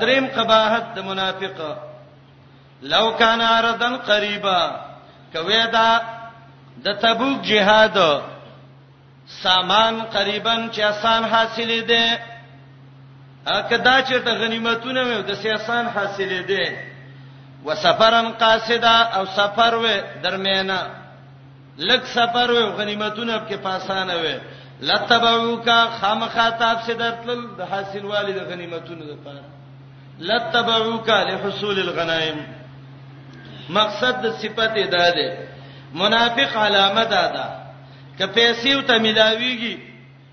دریم قباحت د منافق لو کان اردن قریبا کوي دا د تبوک جهاد سامان قریبا چې آسان حاصلې ده اګه دا چې ته غنیمتونه مې د سیاسان حاصلې ده وسفرن قاصدا او سفر و درمیانه لک سفر او غنیمتونه په پاسانه وي لتبعوکا خامخا تاب سي درتل د حاصل والي د غنیمتونو لپاره لتبعوکا لحصول الغنائم مقصد د صفت ادا ده منافق علامه ده ده که پیسې او ته ملاویږي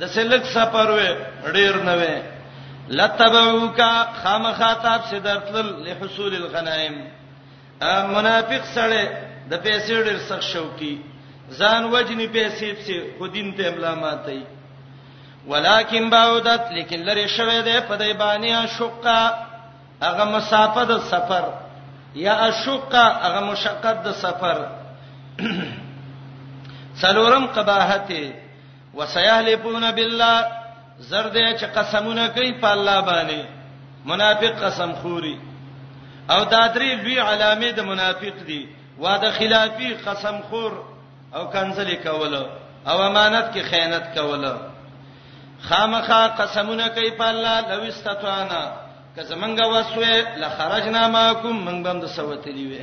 د سلک سفر و ډیر نه و لتبعوک خامخا تاب سي درتل له حصول الغنائم منافق سره د پیسې ډیر سخت شوقي ځان وجنی پیسې په خودین ته املا ماتي ولکن باودت لیکن لری شوه ده په دای باندې شقه هغه مسافه د سفر یا اشقه هغه مشقت د سفر څلورم قباحت وسيحلفون بالله زر دې چې قسمونه کوي په الله باندې منافق قسم خوري او دا درې لوی علامې د منافق دي واده خلافي قسم خور او کنځلې کوله او امانت کې خیانت کوله خامخا قسمونه کوي په الله لو استطعنا که زمنګ وسوي لخرجنا ماکم من بم د سوتلی وي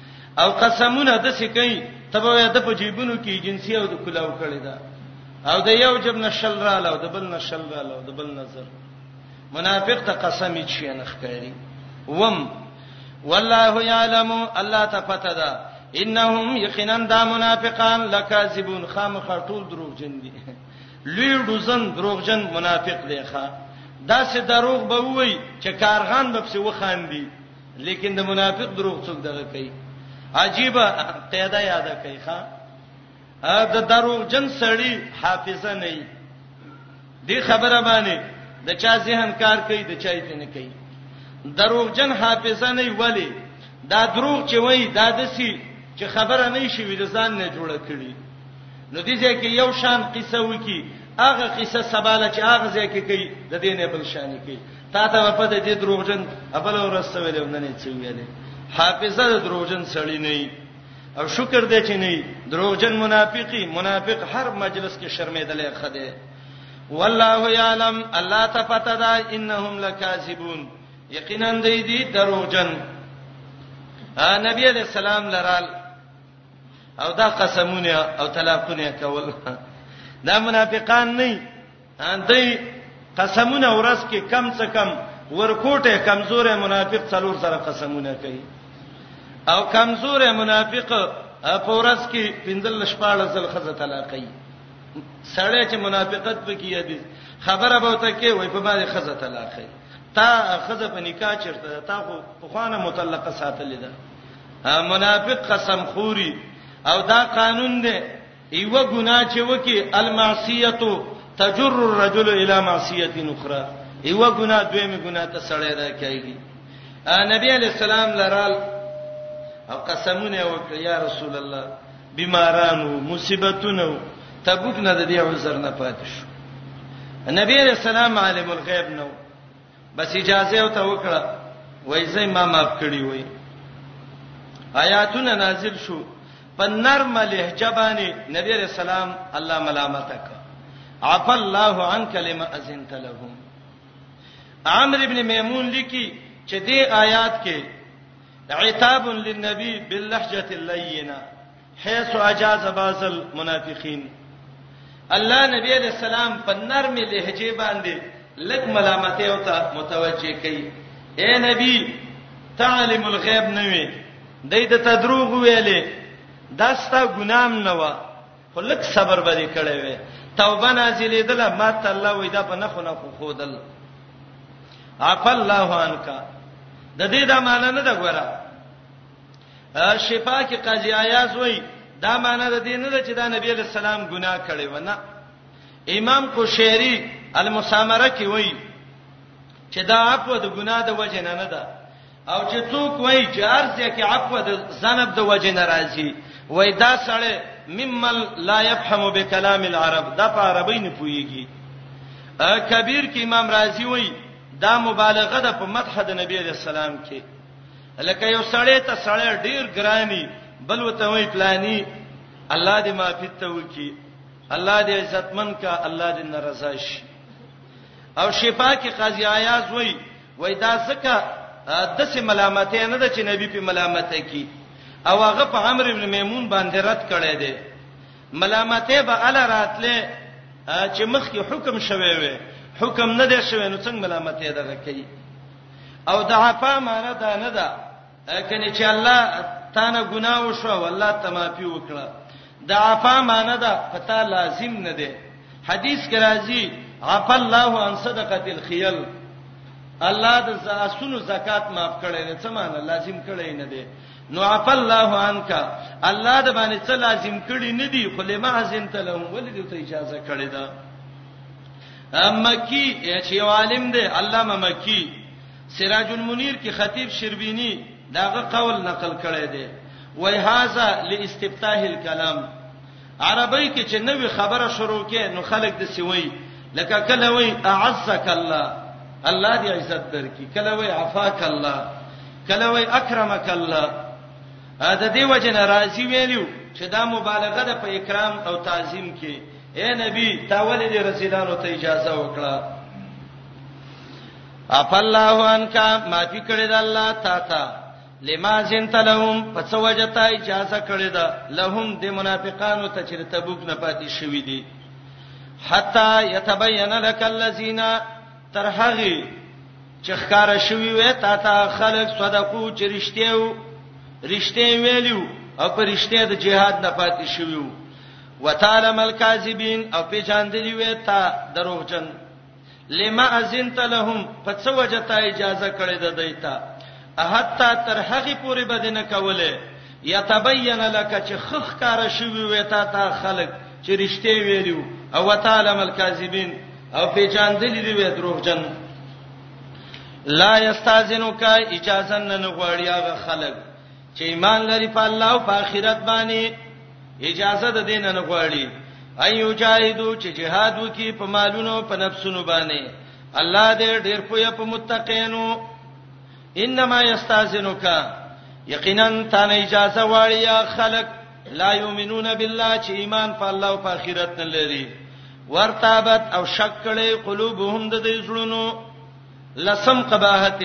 او قسمونه د څه کوي تبوی د په جیبونو کې جنسي او د کلاو کړی دا او د یو جب نشل را لاو د بل نشل را لاو د بل نظر منافق ته قسم یې شي نه ښکاری وم والله یعلم الله ته پته ده انهم یقینا دا منافقان لکاذبون خامخ ټول دروغ جن دي لوی دوزن دروغ جن منافق دی ښا دا سه دروغ به وای چې کارغان به په وخاندي لیکن د منافق دروغ څوک دغه کوي عجیب قاعده یاد کړئ ښا د دروغ جن سړی حافظه نه وي دی خبره باندې د چا ذهن کار کوي د چا یې نه کوي دروغ جن حافظه نه ویلي دا دروغ چې وایي دا دسی چې خبره نه شي ویل ځان نه جوړه کړي نو دې ځکه یو شان قصه وکي هغه قصه سباله چې هغه ځکه کوي د دې نه بل شان کوي تا ته په پته دې دروغجن ابل ورسته ویلې وننې څه ویلې حافظه د دروغجن سړی نه او شکر دې چې نه دروغجن منافقی منافق هر مجلس کې شرمېدلې خده والله یعلم الله ته پته ده انهم لکاذبون یقینا دې دې دروغجن نبی علیہ السلام لرال او دا قسمونه او طلاقونه کول دا منافقان نه اندې قسمونه ورس کې کم څه کم ورکوټه کمزورې منافق څلور سره قسمونه کوي او کمزورې منافق په ورس کې پنځل شپاله زل خزه طلاقي سړی چې منافقت پکې یادي خبره به وته کې وای په باندې خزه طلاقي تا خزه په نکاح چرته تا خو په خوانه مطلقه ساتلې ده منافق قسم خوري او دا قانون دی یوه ګناه چې وکي المعصیتو تجر الرجل الى معصیه اخرى یوه ګناه دویمه ګناه ته سړی راکایږي نبی علی السلام لرال او قسمونه وکړ یا رسول الله بیمارانو مصیبتونو تبوک نه د دې عذر نه پاتې شو نبی علی السلام عالم الغیب نو بس اجازه او ته وکړه وای زې ما معاف کړی وای آیاتونه نازل شو په نرم لهجه باندې نبی رسول الله الله ملامت کړ عف الله عنك لما اذنت لهم عمرو ابن میمون لیکي چې دې آیات کې عتاب للنبي باللهجه اللينه حيث اجاز بعض المنافقين الله نبی علیہ السلام په نرم لهجه باندې لک ملامتي او ته متوجه کړي اے نبی تعلم الغیب نه وي دای ته تدروغ ویلې داستا ګنام نه و خو لک صبر باندې کړي وي توبه نازلې دله ما ته الله وې دا په نخو نه خو خودل عف الله عنک د دې دا معنی نه دا ګوره شفا کې قاضي عیاض وای دا معنی د دې نه ده چې دا نبی علیہ السلام ګناه کړی و نه امام قشیری المسامره کې وای چې دا عفو د ګناه د وجه نه نه ده او چې څوک وای چې ارزه کې عفو د ذنب د وجه نه راځي وای دا سړی ممن لا يفهم بكلام العرب دا په عربی نه پويږي کبیر کې امام رازی وای دا مبالغه ده په مدح د نبی رسول الله کې لکه یو سړی ته سړی ډیر ګرانی بل وته وی پلانی الله دې معافیت ته وکی الله دې عزتمن کا الله دې ناراضه شي او شفا کې قاضي عیاض وای وای دا زکه د سه ملامت نه د چې نبی په ملامت کی او هغه په امر ابن میمون باندې رد کړي دي ملامت به ال راتله چې مخکې حکم شوی وي حکم نه دی شوی نو څنګه ملامت یې دغه کوي او د عفا معنی دا نه ده کني چې الله تانه ګناه وشو والله تمافي وکړه د عفا معنی ده پتا لازم نه ده حدیث کې راځي عفا الله عن صدقه الخيل الله د زاسونو زکات معاف کړي نه څه معنی لازم کړي نه ده نو عفا الله عنك الله د باندې څه لازم کړي نه دي خو لما ازنت لهم ولې ته اجازه کړې ده مکی چې عالم دی علامه مکی سراج المنیر کې خطیب شربینی داغه قول نقل کړی دی وای هاذا لاستفتاح الكلام عربی کې چې نوې خبره شروع کې نو خلک د سیوي لکه کله وای اعزک الله الله دې عزت درکې کله وای عفاک الله کله وای اکرمک الله دا دې وجه ناراضي ویلو چې دا مبالغه ده په اکرام او تعظیم کې اے نبی تا ولې دې رسیدانو ته اجازه وکړه اپ الله انکا معافی کړی دا الله تا تا لما زنت لهم پس وجتا اجازه کړی دا لهم د منافقانو ته چې تبوک نه پاتې شوی دي حتا یتبین لک الذین ترحغی چې ښکارا شوی وې تا تا خلق صدقو چې رښتیو رښتې ویلو او پر رښتې د جهاد نه پاتې شویو وتعلم الكاذبين او په جاندلی وې تا دروغجن لما اذنت لهم په څه وجه ته اجازه کړې ده دیتا حتا تر هغه پورې بدنه کوله یتبین لک چې خخ کار شوی وې تا تا خلق چې رښتې ویلو او تعالی مل کاذبین او په جان دي دی وې دروغجن لا یستاذنک اجازه نه غواړي هغه خلک چې ایمان لري په الله او په آخرت باندې اجازه ده دین نه غواړي ايو جاهدو چې جهاد وکي په مالونو په نفسونو باندې الله دې ډېر پوهه په متقینو انما یستاذنک یقینا تانه اجازه واړی یا خلق لا یؤمنون بالله چې ایمان په الله او په آخرت نه لري ورتابت او شک کړي قلوبهم د دې زړونو لسم قباحت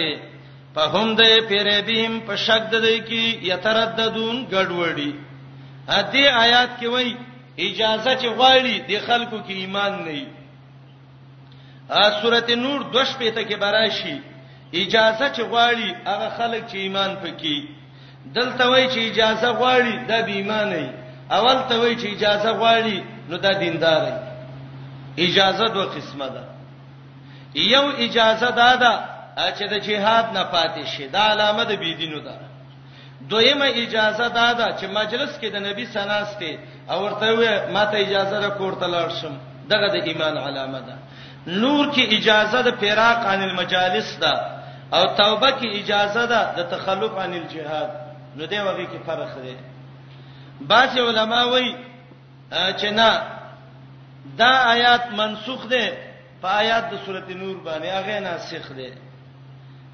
په هم د پیربیم په شک د دی کی یترددون ګډوډي ا دې آیات کې وای اجازه چې غواړي د خلکو کې ایمان نه وي ا سورته نور دوش په ته کې براشي اجازه چې غواړي هغه خلک چې ایمان پکې دلته وای چې اجازه غواړي د بې ایمان نه اول ته وای چې اجازه غواړي نو دا دیندار دی اجازه دوه قسمه ده یو اجازه دادا چې د جهاد نه پاتې شي دا علامه د بيدینو ده دویمه اجازه دادا چې مجلس کې د نبی سناسته او ورته وې ماته اجازه را کوړته لاړ شم دغه د ایمان علامه ده نور کې اجازه د فراق عن المجالس ده او توبه کې اجازه ده د تخلف عن الجهاد نو دی وږي کې فرق دی بعض علما وایي چې نه دا آیات منسوخ دي په آیات د سورته نور باندې هغه ناسخ دي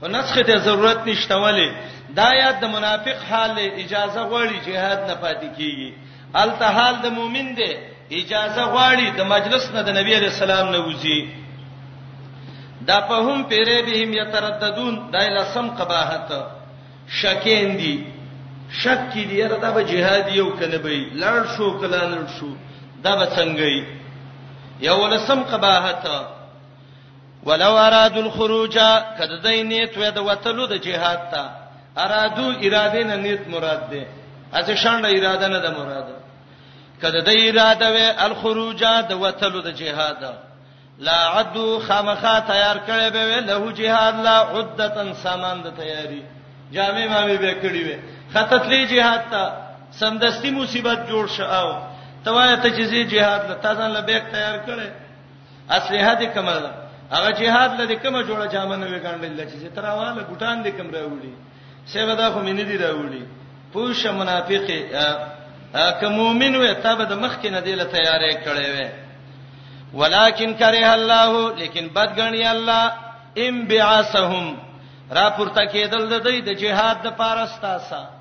په نسخ ته ضرورت نشته ولی دا آیات د منافق حال اجازه غواړي jihad نه پاتې کیږي الته حال د مؤمن دی اجازه غواړي د مجلس نه د نبی عليه السلام نه وځي دا په هم پیره بهم یترددون دایله سم قباحت شکین دی شک کی دی را دا به جهاد یو کنه به لړ شو کله لړ شو دا به څنګه یو ولسم قباحت ولو ارادو الخروج کده دای نیت وې د وتلو د جهاد ته ارادو اراده نه نیت مراد ده اته شانډه اراده نه ده مراد کده د اراده وې الخروج د وتلو د جهاد لا عدو خامخا تیار کړي به له جهاد لا عدتن سامان د تیاری جامع ما به کړی وي خطتلی جهاد ته سمدستی مصیبت جوړ شاو توای ته جزی جهاد له تاسو له بیک تیار کړي اصله دې کمل هغه جهاد له کومه جوړه جامه نه وګڼل چې تراواله بوتان دې کوم راوړي سیبه دا خو مې نه دی راوړي پوښه منافق که مؤمن وې ته به د مخ کې نه دی له تیارې کړې وې ولکن کرے الله لیکن بدګنی الله ام بعثهم را پورته کېدل د دې د جهاد د پارستا سره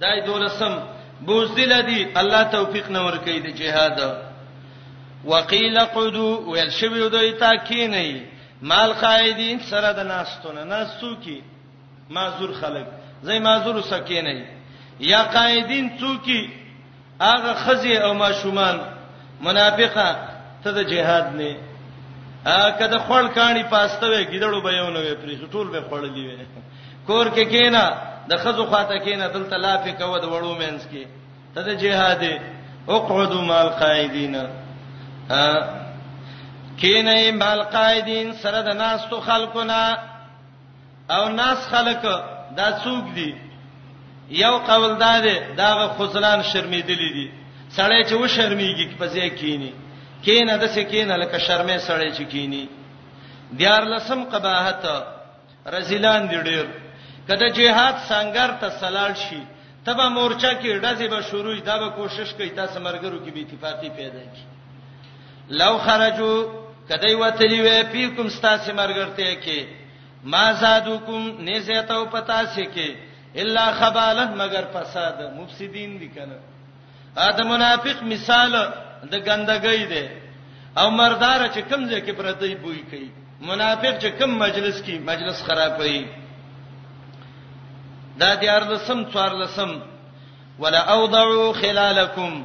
دای دولسم بوزدل دی الله توفیق نه ور کوي د جهاد وقیل قدو ویل شوی دوی تا کی نه مال قائدین سره د ناستونه ناسو کی معذور خلک زې معذور سکه نه یا قائدین څوکي هغه خزي او ماشومان منافقه ته د جهاد نه اګه د خړل کانی پاسته وي ګیدړو به یو نه وي پرې ټول به خړلې وي کور کې کینا د خزو خاطه کینا دلته لافه کوه د وړو مینس کې ته د جهاد اقعدوا مع القائدین کینې مال قائدین سره د ناس تو خلقنا او ناس خلک دا څوک دي یو قول دا دی داغه خزلان شرمیدلی دي سړی چې و شرمیږي په ځای کینی کینه د څه کینه لکه شرمې سړی چې کینی دیار لسم قباحت رزلان دی ډیر کله جهاد سنگر ته سلال شي تبه مورچا کې ډزې به شروع دا به کوشش کوي تاسو مرګرو کې به اتفاقی پیدا کی لو خرجو کدی وتلی وې پیکم ستاسو مرګرته کې ما زادوکم نه زیتو پتا سي کې الا خبالن مگر فساد مفسدين دي کنه ادم منافق مثال د ګندګۍ دی او مردار چې کم ځای کې پرته بوی کوي منافق چې کم مجلس کې مجلس خرابوي دا دیار لسم څوار لسم ولا اوضعوا خلالکم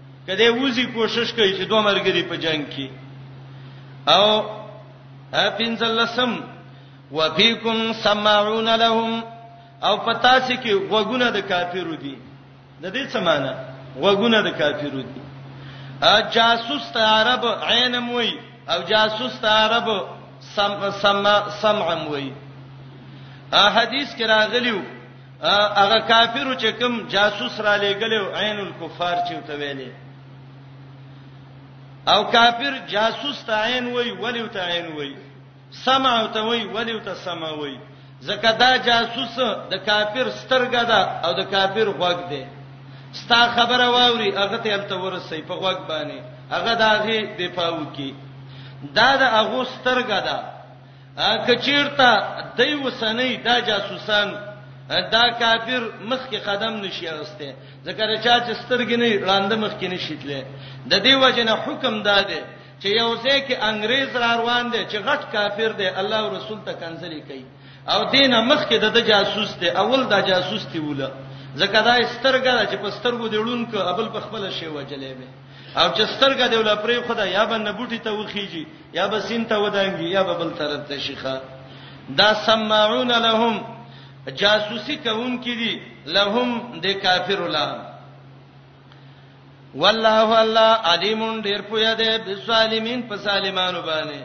کله وزي کوشش کوي چې دوه مرګري په جنگ کې او اپینځلسم وفیکم سمعون لهم او پتا سي کې غوګونه د کافرو دي د دې څه معنی غوګونه د کافرو دي ا جاسوس ته عرب عینم وای او جاسوس ته عرب سم سم سمعم وای ا حدیث کې راغلیو هغه کافرو چې کوم جاسوس را لېګل او عین الکفار چې وته ویلې او کافر جاسوس ته عین وای ولی وته عین وای سمع ته وای ولی وته سمع وای زکه دا جاسوس د کافر سترګه ده او د کافر غوږ ده ستا خبره واوري هغه ته الته ورسې په غوږ باندې هغه داغه بے پاو کی دا د هغه سترګه ده کچیرته دای وسنی دا جاسوسان دا کافر مخ کې قدم نشي اغسته ځکه رچا چې سترګې نه لاندې مخ کې نشي تله د دې وجنه حکم داده چې یو ځای کې انګريز را روان دي چې غټ کافر دی الله او رسول ته کنځلې کوي او دین مخ کې د جاسوس دی اول دا جاسوس دی وله ځکه دا سترګه چې په سترګو دیړون کو ابل په خپل شی وجلې به او چې سترګه دی ولا پرې خدا یا به نبوټي ته وخیږي یا به سین ته ودانګي یا به بل طرف ته شيخه دا سمعون لهم جاسوسي کوون کې دي لهم د کافر الله والله والله علیم ډیر پویا دی بسالمین په سالمانو باندې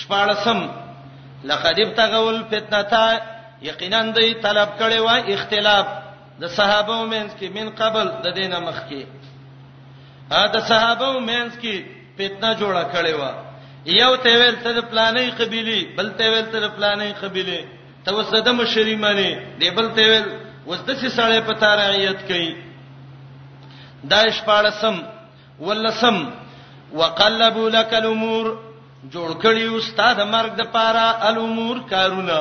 شپاړسم لقد ابتغول فتنتا یقینا دی طلب کړي وا اختلاف د صحابه مینس کې من قبل د دینه مخ کې ا د صحابه مینس کې فتنه جوړه کړي وا یو ته ویل ته د پلانې قبيله بل ته ویل ته د پلانې قبيله ته وسده مشری معنی دی بل ته ویل وسده سي سړې په تارعیت کوي داش پاړسم ولسم وقلبوا لك الامور جوړ کړی استاد مرګ د پاره الامور کارونه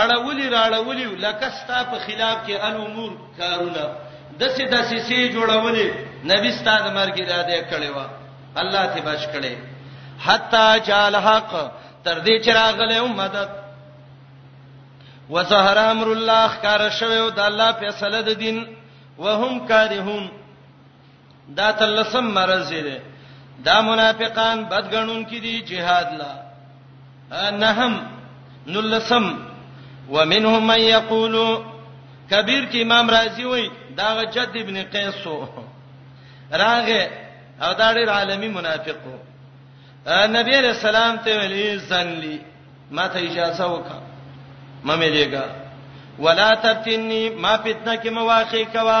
اړولی راړولی لکه ستا په خلاف کې الامور کارونه دسه دسه سي جوړولې نبی ستاد مرګ اراده کړې و الله ته بچ کړې حتا جال حق تر دې چې راغله امت وظهر امر الله کار شوی او د الله فیصله د دین وهم کارهون دا تلسم مرز دی دا منافقان بدګنون کې دي جهاد لا نهم نلسم ومنهم من یقول کبیر کې امام رازی وای دا جد ابن قیس راغه او دا ډېر عالمی منافق وو نبی علیہ السلام ته ویلي ځن لي ما ته اجازه وکړه مې دیګه ولا تفتنی ما فتنه کې مواقع کوا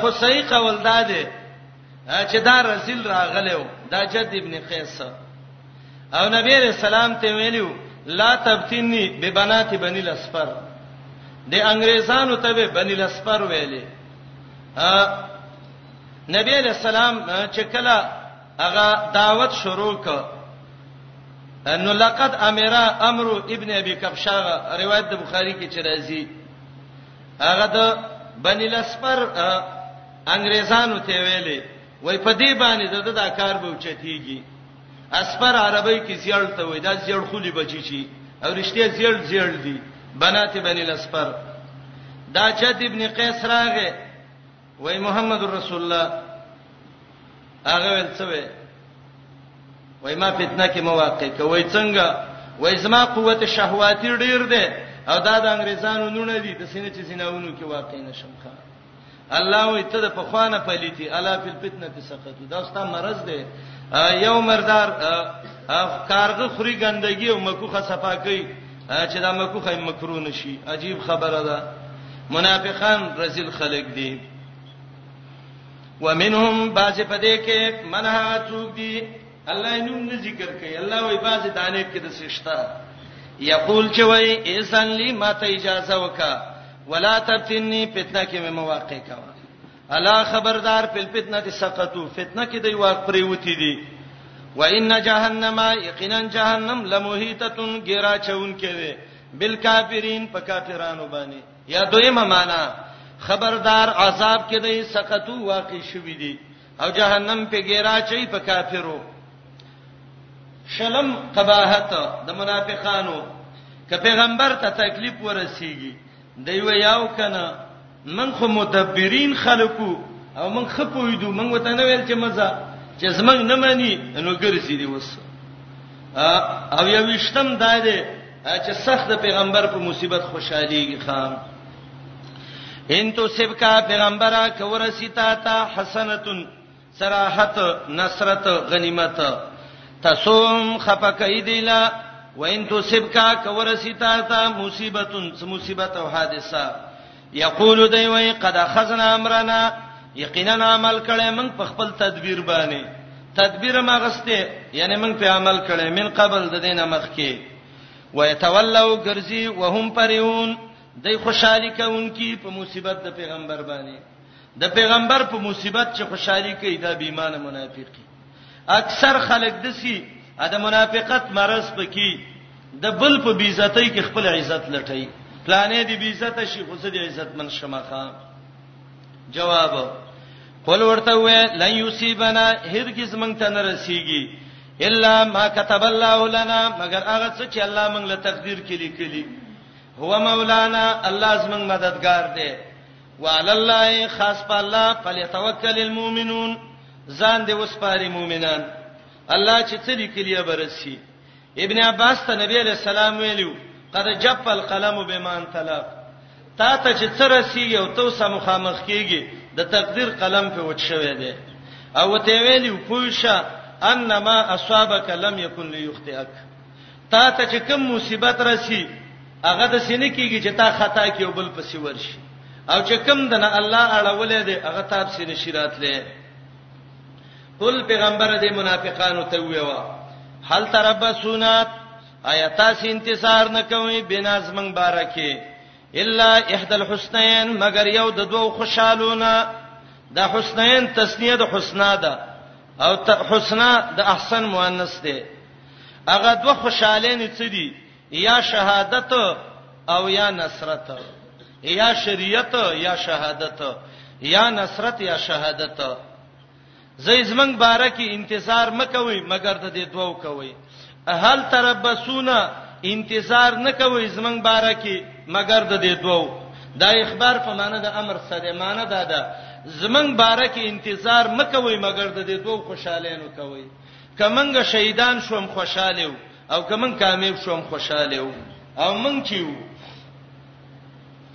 خو صحیح قول دا دی چې دا رسول راغلو دا جد ابن قیس او نبی رسول الله ته ویلو لا تبتنی ببنات بنی الاسفر د انګريزانو ته به بنی الاسفر ویلې نبی علیہ السلام چې کله هغه دعوت شروع ک انه لقد امر امر ابن ابي كبشه روایت د بخاری کې چې راځي هغه د بنی لسپر انګريزانو ته ویلي وای په دې باندې زده دا کار به چتیږي اسپر عربی کې زیړ ته وای دا زیړ خولي بچی شي او رښتیا زیړ زیړ دي بنات بنی لسپر دا چت ابن قیس راغه وای محمد رسول الله هغه ول څه وای وای ما فتنه کې مواقع کوي څنګه وای زما قوت شهواتي ډیر ده او دا د انګريزانو نونه دي د سینې چې سیناونو کې واقع نشم ښه الله وي ته د پخوانه پليتي الا فی الفتنه تسقطو دا ستا مرز ده یو مردار کارغه خوري ګندګي او مکوخه صفا کوي چې دا مکو خای مکرو نشي عجیب خبره ده منافقان رزل خلق دي ومنهم باز پدې کې منها چوک دي الله نوم نه ذکر کوي الله وای باز دانه کې د سشتا یقول چې وای ایسان لی ماته اجازه وکا ولا تفتنی فتنه کې مې مواقع کا الا خبردار په فتنه دي سقطو فتنه کې دی واق پریوتی دي و ان جهنم یقینا جهنم لمحیتتن ګرا چون کې وي بالکافرین په کافرانو باندې یا دویمه معنا خبردار عذاب کې دی سقطو واقع شوی دي او جهنم په ګرا چي په کافرو شلم قباحت د منافقانو ک پیغمبر ته تکلیف ورسیږي دی و یاو کنه من خو مدبرین خلقو او من خپوی دو من وته نه ویل چې مزه چې زمنګ نه مانی نو ګرځي دی وس او یو وشتم دا دی چې سخت پیغمبر په مصیبت خوشاليږي خام ان تو سب کا پیغمبره کورسیتا تا حسنتن صراحت نصرت غنیمت تسوم خپکای دی لا وان تصبکا کورسیتا تا مصیبتون مصیبت او حادثه یقول دی وای قد خزنا امرنا یقینا عمل کړي موږ په خپل تدبیر باندې تدبیر ما غسته یعنی موږ په عمل کړي من قبل د دینه مخ کې ويتولوا غرزي وهم پريون دای خوشالي کوونکی په مصیبت د پیغمبر باندې د پیغمبر په مصیبت چې خوشحالي کوي دا بې ایمانه منافقي اکثر خلک دسی د منافقت مرز پکې د بل په بیزتۍ کې خپل عزت لټي پلانې دی بیزته شي خو سې عزت من شمخه جواب قول ورته وې لن یصيبنا هرگز مونږ ته نه رسیږي الا ما كتب الله لنا مگر هغه څه چې الله مونږ له تقدیر کې لیکلي هو مولانا الله زمونږ مددگار دی وعلى الله خاص په الله فليتوکل المؤمنون ځان دې وسپاري مؤمنان الله چې څه لیکلی برسي ابن عباس ته نبی عليه السلام ویلو قد جف القلم بما انطلق تا ته چې څه رسیږي او تو سم مخامخ کیږي د تقدیر قلم په وچ شوی دی او ته ویلو پوښه انما اصابک لم یکن لیخطئک تا ته چې کوم مصیبت رسی هغه د سینې کیږي چې تا خطا کې او بل پسې ورشي او چې کوم دنه الله اړولې دی هغه تاب سینې شرات لې قل پیغمبر دې منافقانو ته ویوا هل تربسونات آیات تاسو انتظار نه کوي بنا زمنګ بارکه الا احد الحسنین مگر یو د دوو خوشالونه د حسنین تسنیه د حسنا ده او حسنا د احسن مؤنث ده هغه دوه خوشالین څه دي یا شهادت او یا نصرت یا شریعت یا شهادت یا نصرت یا شهادت زې زمنګ بارکه انتظار مکوي مګر د دې دوو کوي هل تربسونا انتظار نکوي زمنګ بارکه مګر د دې دوو دا اخبار په معنی د امر سره معنی دا ده زمنګ بارکه انتظار مکوي مګر د دې دوو خوشاله نه کوي که مونږ شهیدان شو هم خوشاله یو او که مونږ کامیاب شو هم خوشاله یو او مونږ چې یو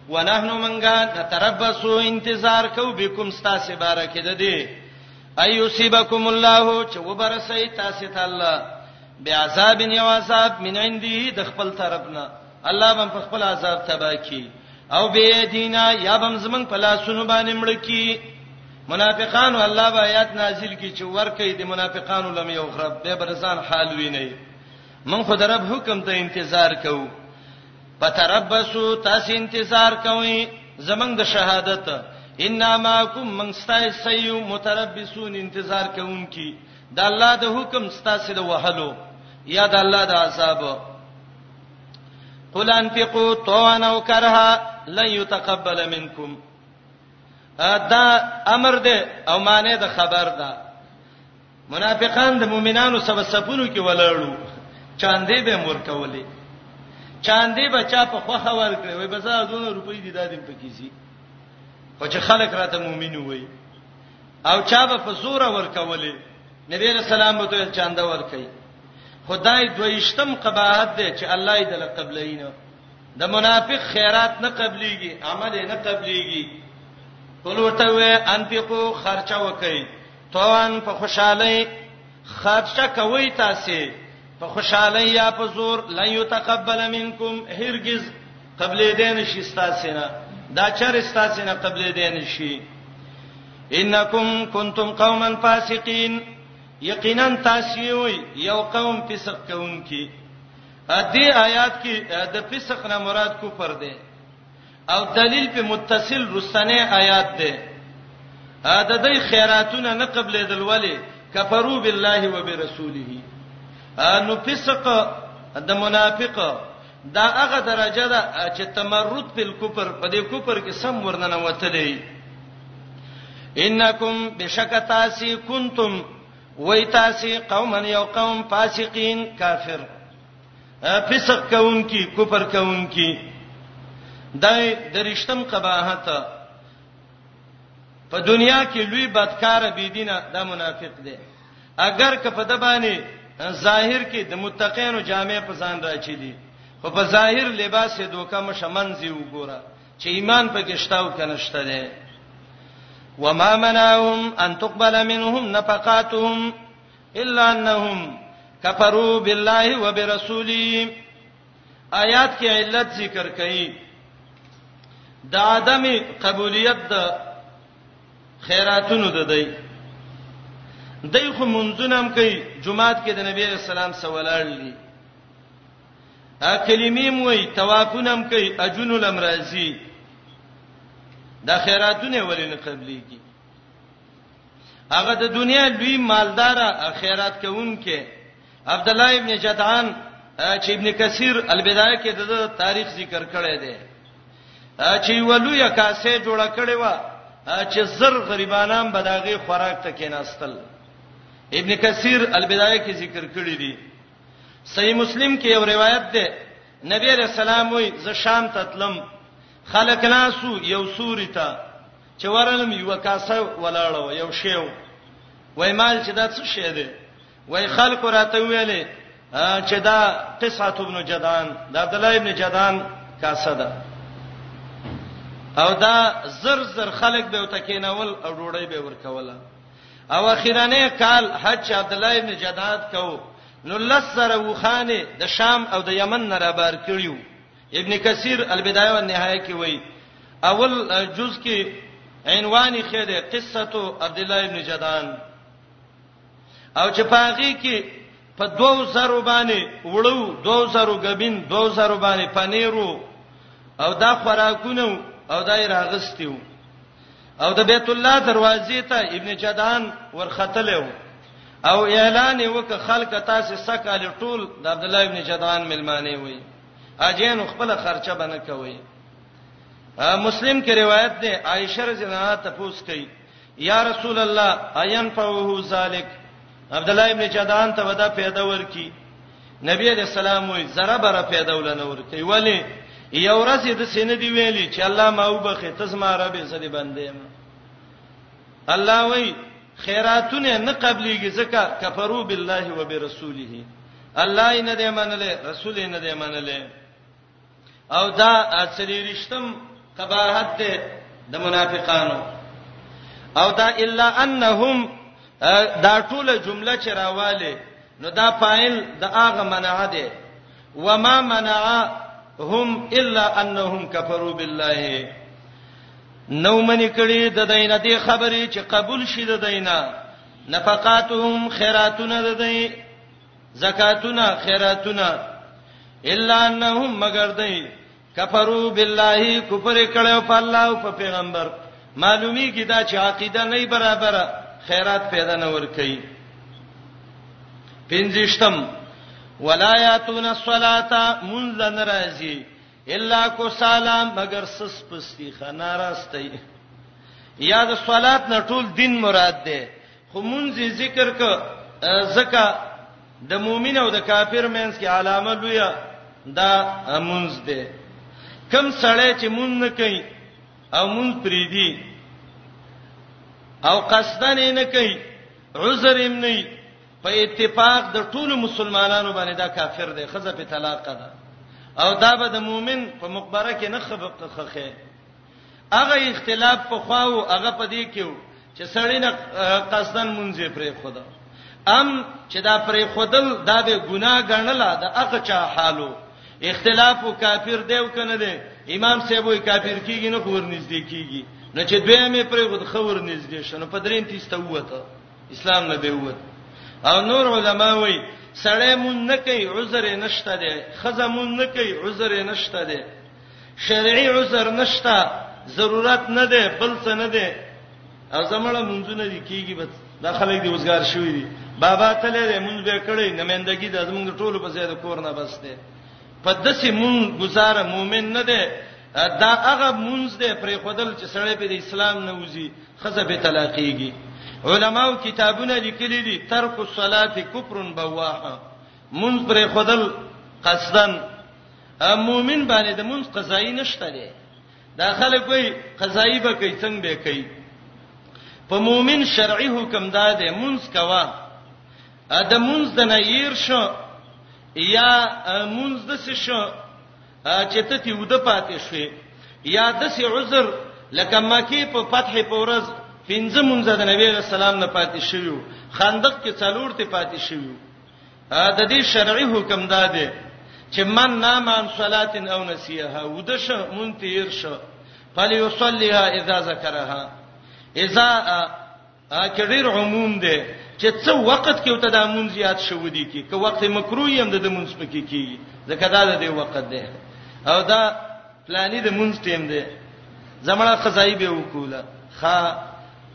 ونحنو منګه نتربسو انتظار کو بكم استاسه بارکه ده دي ايوسيبكم الله چې وبرسي تاسو ته الله بعذاب یو عذاب من عنده د خپل طرفنا الله من په خپل عذاب تبا کی او به دینا یا بم زمنګ په لاسونو باندې مړ کی منافقانو الله به آیات نازل کی چې ورکه دي منافقانو لم یو خراب به برسان حال وی نه من خو درب حکم ته انتظار کوو پتربسو تاسو انتظار کوئ زمنګ د شهادت انما کوم من استای سیو متربسون انتظار کوونکی د الله د حکم ستاسو د وهلو یا د الله د عذاب قل انفقوا طوعا او کرها لن يتقبل منكم دا امر دی او معنی د خبر ده منافقان د مؤمنانو سبب سپونو کې ولاړو چاندې به مور کولې چاندې بچا په خوخه ورکړې وای بس ازونه روپۍ دي دادم پکې سي خو چې خلک راته مؤمن وي او چا به په زور ورکولې نبی رسول الله ته چاندې ورکړي خدای دویشتم قباحت دی چې الله یې دل قبلینو د منافق خیرات نه قبليږي عمل یې نه قبليږي قل ورته وې انفقو خرچه وکړي توان په خوشحالي خرچه کوي تاسو په خوشحالي یا په زور لن يتقبل منکم هرگز قبل دین شي تاسو نه دا چر تاسو نه قبل دین شي انکم کنتم قوما فاسقین یقینا تاسو یوي یو قوم فسق کوونکی ا دې آیات کې د فسق نه مراد کفر دی او دلیل په متصل رسنه آیات دی ا د دې خیراتونه نه قبلې دلولې کفرو بالله وبرسوله نو فسق د منافق دا هغه درجه ده چې تمرد په کفر په دې کفر کې سم ورننه وتلې انکم بشکتاسی کنتم وای تاسو قومن یو قوم فاسقین کافر فسق کون کی کفر کون کی دای درشتم قباحت په دنیا کې لوی بدکار بی دینه دا منافق دی اگر که په د باندې ظاهر کې د متقینو جامع په ځان راچي دي خو په ظاهر لباس یې دوکه مشمنځي وګوره چې ایمان په کې شتاو کنه شته دی وما منعهم ان تقبل منهم نفقاتهم الا انهم كفروا بالله وبرسوله آیات کې علت ذکر کړي د عدم قبولیت د خیراتونو د دی دای خو منځونه هم کوي جمعات کې د نبی رسول الله سوالړلی ا کلمې موي توافونه هم کوي اجن الامرازي د خیراتونه ولې نه قبليږي هغه د دنیا لوی مالدار خیرات کوونکې عبد الله ابن جدعان چې ابن کثیر البدایه کې د تاریخ ذکر کړی دی چې ولویا کاسه جوړ کړي و چې زر غریبانان به داغه خوراک ته کېناستل ابن کثیر البدایه کې ذکر کړی دی صحیح مسلم کې یو روایت ده نبی رسول الله وي ز شام ته تلم خلک ناسو یو سوري ته چې ورلم یو کاسه ولاړو یو شیو وای مال چې دا څه شی دی وای خلق راته ویلې چې دا قصه ابن جدان د عبد الله ابن جدان کاسه ده او دا زر زر خلک به وتکینول او ډوړی به ورکوله او اخیرانه کال حج عبد الله ابن جداد کو نو لسره وخانه د شام او د یمن نه را بار کړیو ابن کثیر البدایه و النهایه کې وایي اول جز کې عنوان خېده قصته عبد الله ابن جدان او چې پاغي کې په 2000 باندې وړو 2000 غبین 2000 باندې پنیرو او دا خوراکونه او دا یې راغستیو او د بیت الله دروازې ته ابن جدان ورختلو او اعلان وک خلک تاسو سکه ټول د عبد الله ابن جدان ملمانه وي اجین خپل خرچه بنه کوي مسلم کې روایت ده عائشه رضی الله عنها تفوس کوي یا رسول الله اين فوه ذالک عبد الله ابن جدعان ته ودا پیدا ورکی نبی علیہ السلام وی زره بره پیدا ولنه ورکی ولی یو ورځ د سینې دی ویلی چې الله ما وبخه تزما رب زدی بندې ما الله وی خیراتونه نه قبليږي ځکه کفرو بالله وبرسوله الله یې نه دی منلې رسول یې نه دی منلې او دا اصليشتم قباحت ده د منافقانو او دا الا انهم دا ټوله جمله چې راواله نو دا فاعل د اغه منع ده وما منع هم الا انهم كفروا بالله نو منی کړي د دینه دی خبرې چې قبول شي د دینه نفقاتهم خیراتونه د دینه زکاتونه خیراتونه الا انهم مگر دی کفرو بالله کفر کړو په الله او په پیغمبر معلومی کی دا چې عقیده نه برابره خیرات پیدا نه ور کوي پنځشتم ولایاتون الصلاه منذ ناراضی الا کو سلام مگر سس پستی خناراستي یا د صلات نه ټول دین مراد ده خو مونږ ذکر ک زکه د مؤمن او د کافر مینس کې علامه لویه دا مونږ ده کم سړی چې مونږ نه کوي او مونږ پریدي او قصدن نه کوي عذر یې نه په اتفاق د ټولو مسلمانانو باندې دا کافر دی خزه په طلاق ده او دا به د مؤمن په مقبره کې نه خبقخه هغه اختلاف په خواو هغه پدې کې و چې سړی نه قصدن مونږه پرې خدا ام چې دا پرې خودل دا به ګناه ګڼله دا هغه چا حالو اختلاف او کافر دیو کنه دی امام صاحب وی کافر کیږي نه خور نږدې کیږي نه چې دوی مې پرې خود خور نږدې شنه په دریم تیسته وته اسلام نه به وته او نور علما وی سړی مون نه کوي عذر نشته دی خزه مون نه کوي عذر نشته دی شرعي عذر نشته ضرورت نه ده بل څه نه ده او زمړه منځونه دي کیږي بس دا خلک دی وزګار شوی دي بابا ته لري منځ به کړی نمائندګي د زمونږ ټولو په زیاده کور نه بس ده په دسي مون گزار مؤمن نه ده دا هغه منځ ده پر خودل چې سړی په اسلام نه وځي خزه به طلاقيږي علماو کتابونه لیکلي دي ترک الصلاه کفر بواحه منځ پر خودل قصدن مؤمن باندې د مونږ قضایي نشته دی دا خلک وي قضایي به کوي څنګه به کوي په مؤمن شرعي حکم دا دی مونږ کوا د مونږ د نه ير شو یا مونږ د څه شو چې ته تی ود پاتې شوې یا د څه عذر لکه مکی په فتح په ورځ پنځه مونږ د نبی رسول الله نه پاتې شوو خندق کې څلور ته پاتې شوو د دې شرعي حکم دا دی چې من نام عن صلات او نسيها ودش منتیر شو فليصليها اذا ذكرها اذا کډیر عموم دی چې څو وخت کې وته د مون زیات شو دي کې که وخت مکروه هم د مونږ پکې کی ځکه دا د وخت دی او دا پلاني د مونږ ټیم دی زمړه قضایي به وکوله خا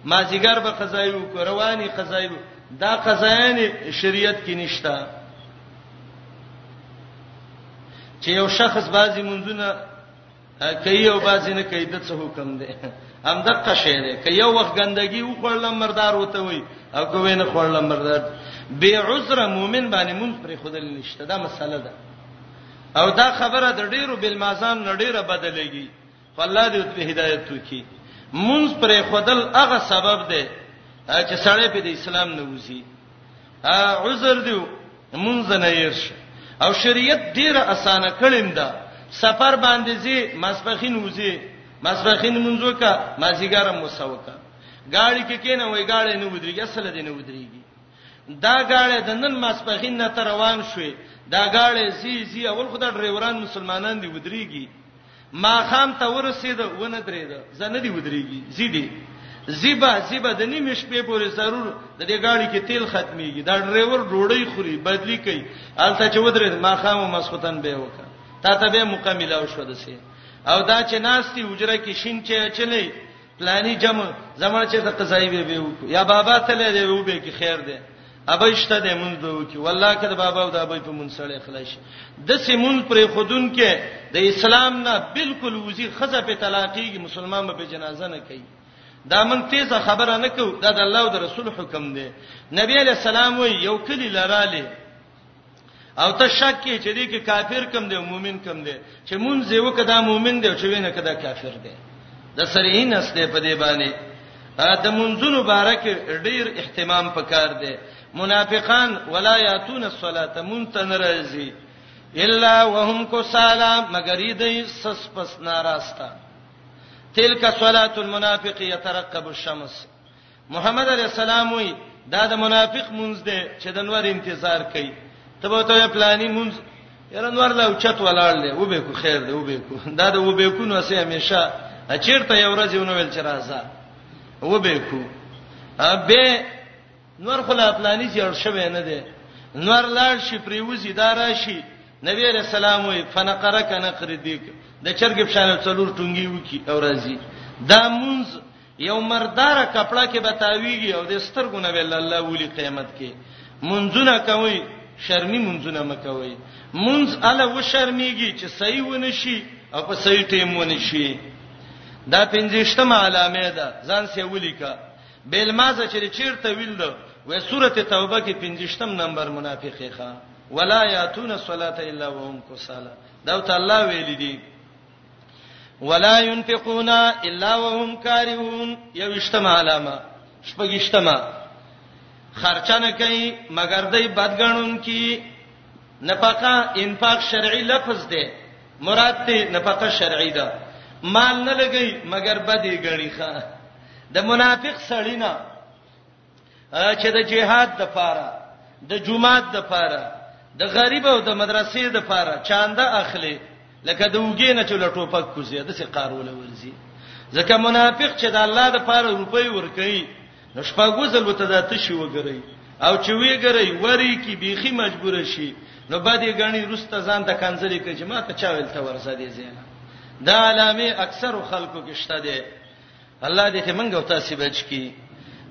ما زیګر به قضایي وکړ رواني قضایي دا قضایان شریعت کې نشته چې یو شخص بازي منځونه کوي او بازي نه کوي د څه حکم دی هم د قشه دی که یو وخت ګندګي وخړل مردار وته وي او که وینه خړل مردار بے عذر مؤمن باندې مونږ پر خدل نشته دا مسله ده او دا خبره د ډیرو بلمازان نه ډیره بدلېږي خو الله دې په هدایت وکړي مونږ پرې خودل هغه سبب دی چې سړی په اسلام نه وځي عذر دی مونږ نه یش او شریعت ډیره اسانه کړیم دا سفر باندې زی مسبخین وځي مسبخین مونږ وکا مازیګر مو سوکا گاڑی کې کینه وای گاڑی نه ودرېږي اصل دې نه ودرېږي دا غاړه د نن ماسپخین نه تر روان شوې دا غاړه زی زی اول خدای ډرایوران مسلمانان دی ودرېږي ما خام ته ورسید ونه درېد زنه دی ودرېږي زی دی زیبا زیبا د نیمه شپې پورې ضرور د دې غاړي کې تیل ختميږي دا ډرایور ډوړی خوري بدلی کوي الته چې ودرېد ما خام مسختن به وکړه تا ته به مکمل او شو دسه او دا چې ناشتي حجره کې شین چې چلی پلاني جمع زمړ چې ته قضایي به به وکړو یا بابا ته لې دی وبې کې خیر دی ابې شته دې مونږ به وکړو والله کده بابا او د ابې په مونږ سره خلاص د سیمون پر خودون کې د اسلام نه بالکل وزي خزه په طلاقيږي مسلمان به جنازه نه کوي دا من تیزه خبره نه کو دا د الله او د رسول حکم دی نبی علی السلام وی یو کلی لراله او ته شک کې چې دې کې کافر کم دی او مؤمن کم دی چې مونږ یې وکدا مؤمن دی او چې وینه کدا کافر دی د سرې نسته په دې باندې د منځونو بارک ډیر اهتمام پکار دی منافقان ولا یاتون الصلاه منتنرزی الا وهم کسالا مگر دې سس پس ناراستا تلک صلاه المنافق يترقب الشمس محمد علی السلام وی دا د منافق مونږ دی چې د نور انتظار کوي ته به ته پلاني مونږ یره نور لا اوچت ولاړ دی و به کو خیر دی و به کو دا د و به کو نو سه همیشه چیرته یو ورځ یو نو ول چې راځه و به کو به نور خلا پلاني جوړ شوی نه دی نور لاړ شي پریوزي دا راشي نبی رسول الله وی فنقره کنه قردیک د چرګ په شان څلور ټونګي وکي او راځي دا مونږ یو مردار کپڑا کې بتاویږي او د سترګونه به الله ولي قیامت کې منځونه کوي شرمی منځونه مکوي منځ اله و شرمیږي چې صحیح ونشي او په صحیح ټیم ونشي دا پنځشتمه علامه ده ځان سي ولیکا بیل مازه چې چیرته ویل ده وې سورته توبه کې پنځشتم نمبر منافقې ښا ولا یاتون الصلاه الا وهم کسالا دا ته الله ویل دي ولا ينفقون الا وهم كارهون یوشتمه علامه شپږشتمه خرچنه کوي مگر دای بدګنون کی نفقه انفاق شرعي لفظ دی مراد ته نفقه شرعي ده مال نه لګي مگر بدی غړي ښه د منافق سړی نه چې د جهاد د پاره د جمعات د پاره د غریب او د مدرسې د پاره چاند اخلي لکه د وګې نه چې لټوپک کوزي د سي قارول ورزي ځکه منافق چې د الله د پاره روپۍ ور کوي نو شپږو ځل وته ذات شي وګري او چې ویګري وری کی بيخي مجبور شي نو باندې غني رسته ځان د کنځلې کې چې ما ته چا ویل ته ورسې دي زینا دا علامه اکثر خلکو کې شته دي الله دې ته منګو تاسو بچ کی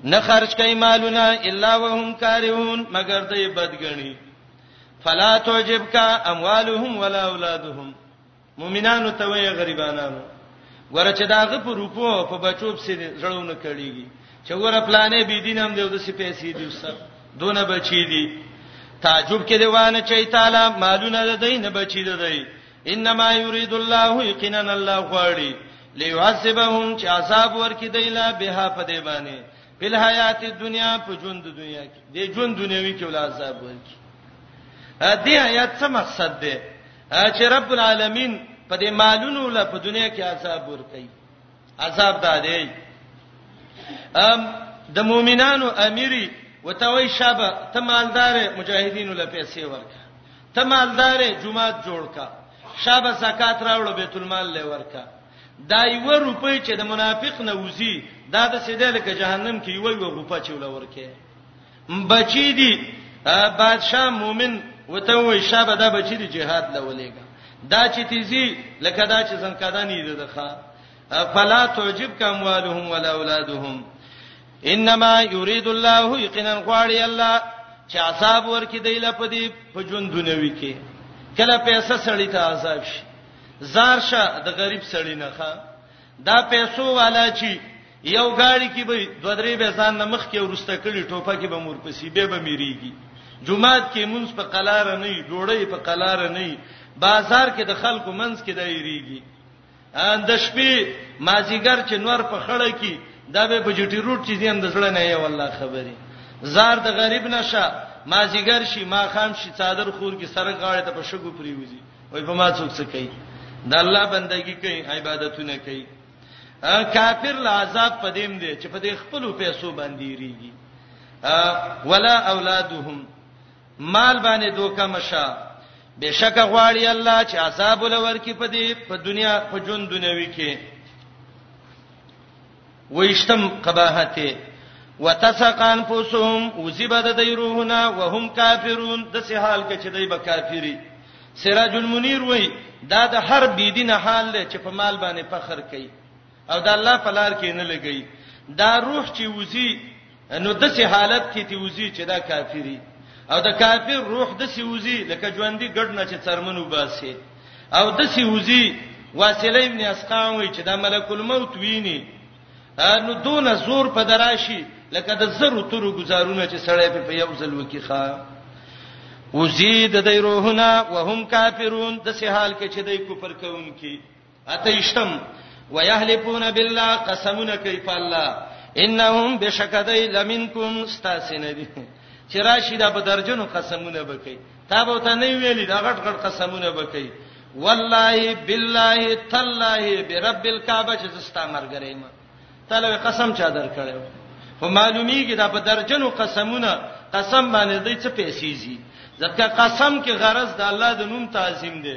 نه خرج کوي مالونه الا وهم کارهون مگر دوی بدګنی فلا تعجبک اموالهم ولا اولادهم مؤمنانو ته وی غریبانانو ګوره چې داغه په روپو په بچوب سي زړونه کړيږي چې ګوره پلانې بي دین هم دی د سي پیسې دی وسه دونه بچی دی تعجب کې دی وانه چې تعالی مالونه د دین بچی دی انما یرید الله یقینا الله غواړي لیعذبهم چې عذاب ورکړي دی لا به په دی باندې په حیات دنیا په ژوند دنیا کې د ژوند دنیوي کې ول عذاب ورکړي ا دې آیات څه مقصد دی چې رب العالمین په دې مالونو لا په دنیا کې عذاب ورکړي عذاب دا دی ام د مؤمنانو امیری وتوي شابه ته مالدار مجاهدینو له پیسې ورکړه ته مالدار یې جمعات جوړ کا شابه زکات راوړو بیت المال لې ورکا دا یو روپۍ چې د منافق نه وزي دا د سیده لکه جهنم کې یو یو غوپه چې ولور کې بچی دی بادشاہ مومن وته وې شابه دا بچی دی jihad لولېګا دا چې تیزی لکه دا چې زنکدان یې دغه فلا تعجب کم والهم ولا اولادهم انما یرید الله یقینا غواړي الله چې عذاب ورکړي دی لپاره دی په ژوند دنیوي کې کله پیسې سړی ته عذاب شي زار شه د غریب سړی نه ښه دا پیسو والا چې یو گاڑی کې به دوه درې به ځان نمخ کې ورسته کړي ټوپه کې به مور پسې به به میریږي جمعات کې مونږ په قلار نه ډوړې په قلار نه بازار کې د خلکو منځ کې دایریږي د شپې مازیګر چې نور په خړه کې دا به په جټی روټ چې زم د زړه نه یې والله خبرې زار د غریب نشه مازیګر شي ما خام شي صادر خور کې سره غاړه ته په شګو پریوزي وای په ما څوک څه کوي د الله بندگی کوي عبادتونه کوي کافر لا عذاب پدیم دی چې په دې خپل پیسو باندې ریږي ولا اولادهم مال باندې دوکه مشه بشک غواړي الله چې عذاب ولور کې په دې په دنیا په جون دنیوي کې ویشتم قباحت وتسقان فوسهم وزبد دیروهنا وهم کافرون د سه حال کې چې دای به کافری سراج المنیر وای دا د هر بی دین حال دی چې په مال باندې فخر کوي او د الله په لار کې نه لګي دا روح چې وزي نو د سه حالت کې تی وزي چې دا کافری او د کافر روح د سه وزي لکه ژوندۍ ګډ نه چې څرمنو باسي او د سه وزي واسله ابن اسقام وی چې دا ملک الموت ویني نو دون زور په دراشي لکه د زرو تورو گزارونه چې سړی په یو ځل وکي ښا وزید د روحنا وهم کافرون د سه حال کې چې دای کو پر کون کې اتهشتم ويحلفون بالله قسمونه کوي په الله انهم بشکدای لمنکم استاسنبی چې راشي دا په درجنو قسمونه وکي تا به ته نه ویلي دا غټ غټ قسمونه وکي والله بالله تالله برب الكعبه چې زستا مرګرې ما تله قسم چا درکړیو خو معلومیږي دا په درجنو قسمونه قسم باندې دې څه پیسې زی ځکه قسم کې غرض د الله د نوم تعظیم دی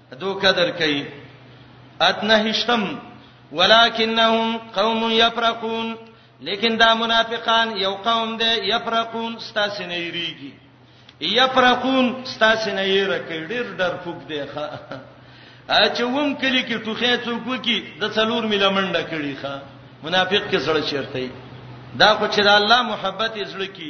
دو قدر کوي اتنهشتم ولکنهم قوم یفرقون لیکن دا منافقان یو قوم دی یفرقون ستاسو نه یریږي یفرقون ستاسو نه یره کوي ډیر ډر فوک دی ښا چې ووم کلی کې ټوخه څوک وکی د څلور میله منډه کړي ښا منافق کې سره چیرته دا خو چې د الله محبت یې زړه کې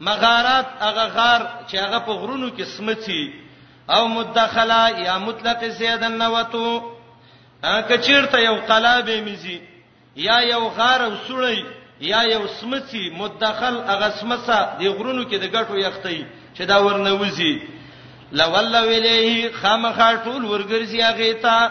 مغارات هغه غار چې هغه په غرونو کې سمڅي او مدخلا یا مطلق زید النوتو اګه چیرته یو قلا به میزي یا یو غار او سړی یا یو سمڅي مدخل هغه سمڅه د غرونو کې د ګټو یختي چې دا ورنوزي لولا ویلیه خامخا ټول ورګرځي هغه ته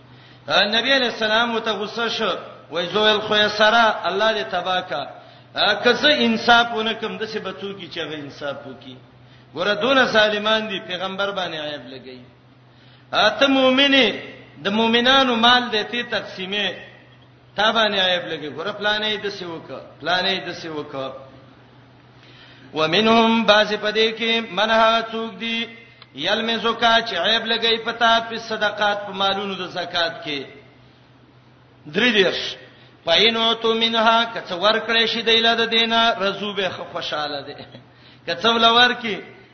نبی علیہ السلام ته غصه شو وای زویل خو یې سره الله دې تباکا کزه انصاف ونکم د څه بچو کی چې غو انصاف وکي ګوره دون سالمان دي پیغمبر باندې عیب لګی اته مؤمنه د مؤمنانو مال دې ته تقسیمه تا باندې عیب لګی ګوره پلانې د څه وک پلانې د څه وک ومنهم باز پدې کې منها څوک دی یلم زکا چې عیب لګی پتا په صدقات په مالونو د زکات کې درې دیش پاینو تو منها کڅ ور کړې شي د اله د دینه رزوبه خوشاله ده کڅ ولور کې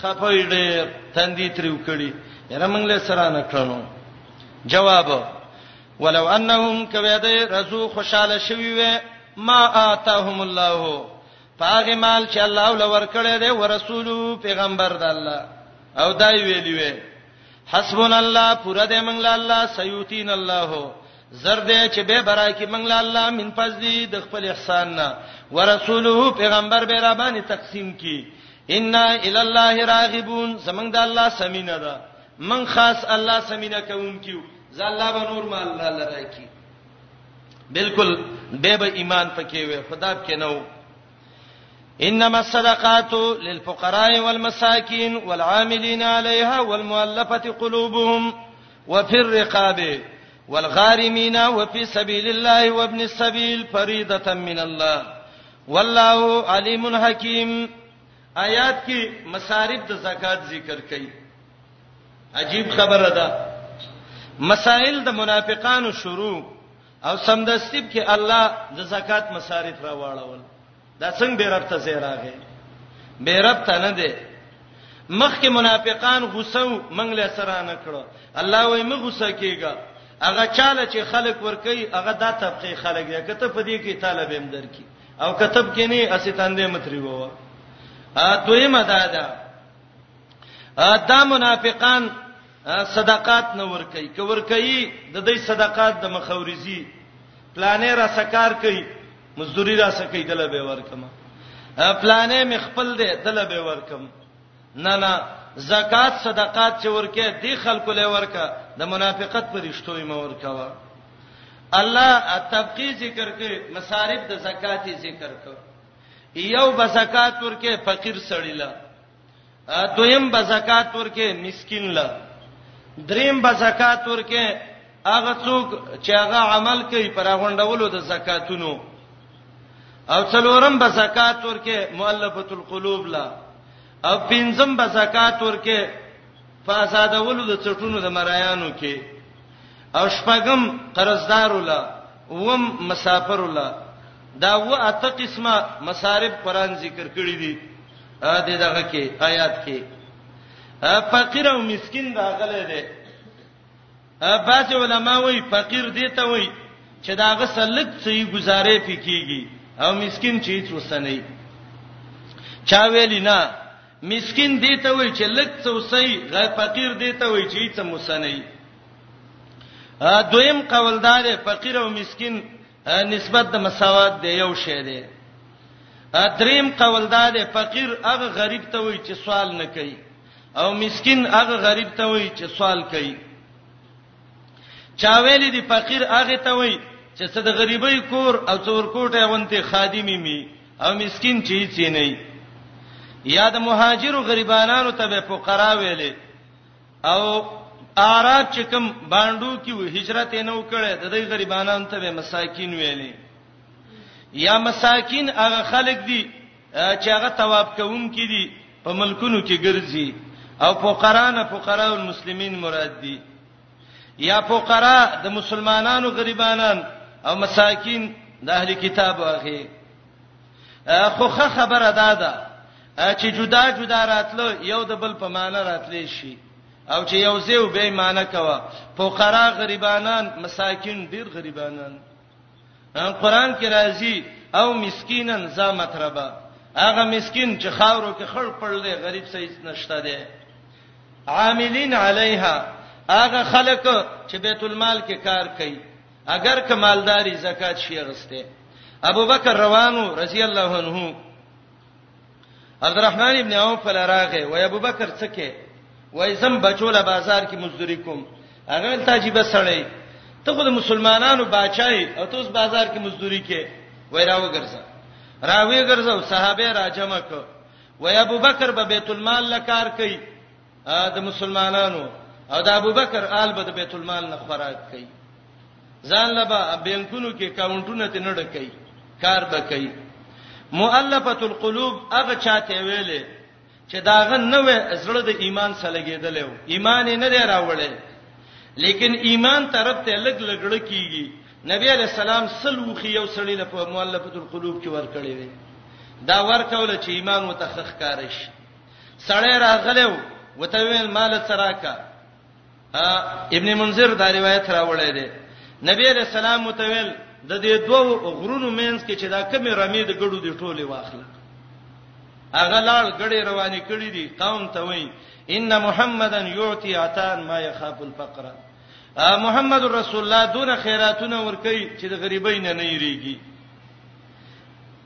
خپه یې ډېر تندې تریو کړي یره موږ له سره نه کړنو جواب ولو انهم کویدای رزو خوشاله شوی وي ما آتاهم الله پاغه مال چې الله ول ورکړی دی ورسولو پیغمبر د الله او دای ویلی وي حسبنا الله پر دې موږ له الله سيوتين الله زر دې چې به برای کې منګل الله من فضلی د خپل احسان نه ورسوله پیغمبر به را باندې تقسیم کی ان الی الله راغبون زمنګ د الله سمینه ده من خاص الله سمینه کوم کیو زه الله به نور ما الله لره کی بالکل به به ایمان پکې وي خدا کې نو انما الصدقات للفقراء والمساكين والعاملين عليها والمؤلفه قلوبهم وفي الرقاب والغارمين وفي سبيل الله وابن السبيل فريضه من الله والله عليم حكيم آیات کې مصارف د زکات ذکر کړي عجیب خبره ده مسائل د منافقانو شروع او سمدستیب کې الله د زکات مصارف راوړل دا څنګه به رب ته زیراغه به رب ته نه دی مخکې منافقان غوسه و منګ له سره نه کړو الله وای مغ غوسه کیږي هغه چاله چې خلق ور کوي هغه دا طبقه خلق دی کته په دې کې طالب هم درکې او کتب کې نه اسی تاندې متری وو ا دویمه دا ده دا منافقان صدقات نه ور کوي کور کوي د دې صدقات د مخاورزي پلانې را سکار کوي مزدوری را سکه دله به ورکم پلانې مې خپل دې دله به ورکم نه نه زکات صدقات چې ورکه دی خلکو له ورکه د منافقت پر رښتوي مې ورکوا الله تبقی ذکر کې مصارف د زکات ذکر کو یو به زکات ورکه فقیر سړی لا دویم به زکات ورکې مسكين له دریم به زکات ورکې هغه څوک چې هغه عمل کوي پر غونډولو د زکاتونو او څلورم به زکات ورکې مؤلفه القلوب لا او پنځم به زکات ورکې فسادولو د چټونو د مرایانو کې او شپږم قرضدار ولا وم مسافر ولا دا و اته قسمه مصارف قران ذکر کړی دي ا دې دغه کې آیات کې فقیر او مسكين راغله ده بعض علما وایي فقیر دې ته وایي چې داغه سلک صحیح گزارې پکېږي او مسكين چې هیڅ وسنې چا ویلی نه مسكين دې ته وایي چې لک څو صحیح غیر فقیر دې ته وایي چې هیڅ مسنې دویم قوالدار فقیر او مسكين نسبت د مساوات دی یو شی دی دریم قول دا دی فقیر هغه غریب ته وای چې سوال نه کوي او مسكين هغه غریب ته وای چې سوال کوي چا ویل دي فقیر هغه ته وای چې څه د غریبۍ کور او څور کوټه غونته خادمي می او مسكين چی چی نه یا د مهاجرو غریبانو ته به فقرا ویلې او اعراب چې کوم باندو کې و هجرت نه وکړي د دې غریبانو ته به مساکین ویلي یا مساکین هغه خلک دي چې هغه تواب کوونکې دي په ملکونو کې ګرځي او فقرا نه فقرا المسلمین مراد دي یا فقرا د مسلمانانو غریبانان او مساکین د اهل کتاب واخی خو خه خبره ده ده چې جدا جدا راتلو یو د بل په معنی راتلی شي او چې یو زیو به معنی کوا فقرا غریبانان مساکین ډیر غریبانان قرآن کې راځي او مسکینن ذا متربا هغه مسکین چې خاورو کې خړ پړل دی غریب سېڅ نشته دی عاملین علیها هغه خلک چې بیت المال کې کار کوي اگر کمالداري زکات شي غسته ابوبکر روانو رضی الله عنه عبدالرحمن ابن عوف فلراغه و ابوبکر څکه وای زم بچوله بازار کې مزدوری کوم هغه ول تاجیبه سړی ته خو د مسلمانانو بچای او ته اوس بازار کې مزدوری کې وای راو ګرځه راوی ګرځه صحابه راجمه کو وای ابوبکر به بیت المال لکار کوي د مسلمانانو او د ابوبکر آل به د بیت المال نه خوراک کوي ځان لبا بانکونو کې کاونټونه ته نه ډکې کار به کوي مؤلفه القلوب هغه چاته ویلې چې داغه نوې زړه د ایمان سره لګیدل او ایمان یې نه دی راوړل لیکن ایمان طرف ته لګ لګړ کیږي نبی علی السلام سلو خي یو سړی له مؤلفه القلوب کې ور کړی دی دا ورکول چې ایمان متخخ کارش سړی راغلی و وته ویل مال سراکا ابن منذر دا روایت راوړی دی نبی علیہ السلام متویل د دې دوه غرونو مینس کې چې دا کمی رمې د ګړو دی ټوله واخله هغه لال ګړې روانې کړې دي قوم ته وایي ان محمدن یعطی عطان ما یخاف الفقر محمد رسول الله دون خیراتونه ور کوي چې د غریبۍ نه نه یریږي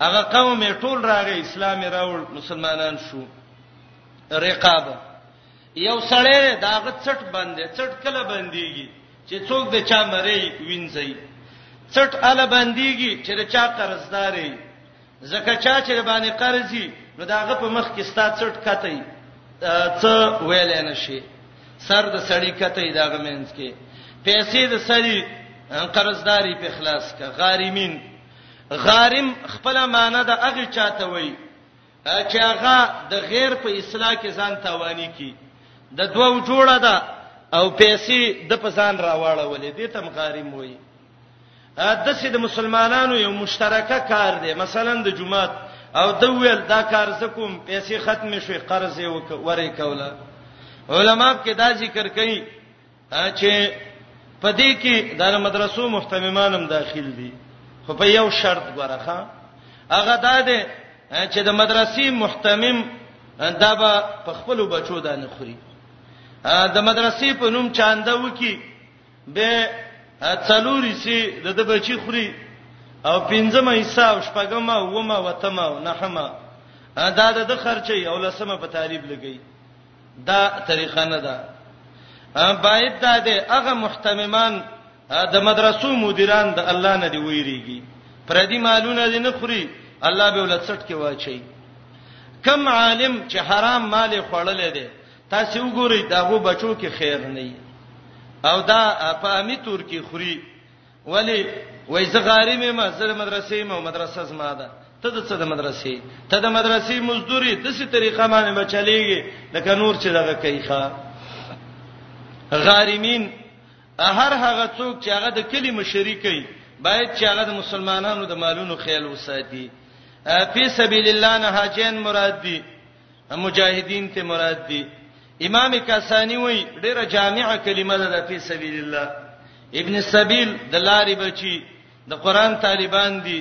هغه قوم یې ټول راغی اسلام یې راوړ مسلمانان شو رقاب یو سړی داغه څټ باندې څټ کله باندېږي چې څوک د چا مری وینځي څټ اله باندېږي چې د چا قرضداري زکه چا چې باندې قرضي نو داغه په مخ کې ستا څټ کته څه ویل نه شي سر د سړی کته داغه مینځ کې پیسې د سړی قرضداري په خلاص کا غاریمین غارم خپل معنی د هغه چاته وای چې هغه د غیر په اصلاح کې ځان تاوانی کی د دوو جوړه ده او پیسې د پسان راواړولې دې تم غارم وای د سید مسلمانانو یو مشترکه کار دی مثلا د جمعات او د ویل دا کار زکوم پیسې ختم شوي قرض یې ورې کوله علما کې دا ذکر کوي چې په دې کې د مدرسو مهتممان هم داخل دي خو په یو شرط ورخه هغه دا ده چې د مدرسې مهتمم دا به په خپل بچو دا نه خوري د مدرسې په نوم چاندا وکي به څلوري سي د د بچي خوري او پنځمه حصہ او شپږمه او ومه وتمه او نهمه دا د خرچي او لسمه په تعریب لګي دا طریقه نه ده باید دا د هغه محتممان د مدرسو مدیران د الله نه دی ویریږي پر دې مالونه دې نه خوري الله به ولڅټ کې واچي کم عالم چې حرام مال خوړل دي تاسو وګورئ داغه بچو کې خیر نه او دا په امی تور کې خوري ولی وای زه غاری مې ما زه مدرسې مې مدرسه زما ده ته د څه د مدرسې ته د مدرسې مزدوري د څه طریقه باندې بچلېږي لکه نور چې دغه کوي ښا غاریمین هر هغه څوک چې هغه د کلی مشري کوي باید چې هغه د مسلمانانو د مالونو خیال وساتي په سبیل الله نه حاجین مراد دي مجاهدین ته مراد دي امام کاسانی وای ډیره جامعه کلمه ده په سبیل الله ابن سبیل د لارې بچي د قران طالبان دي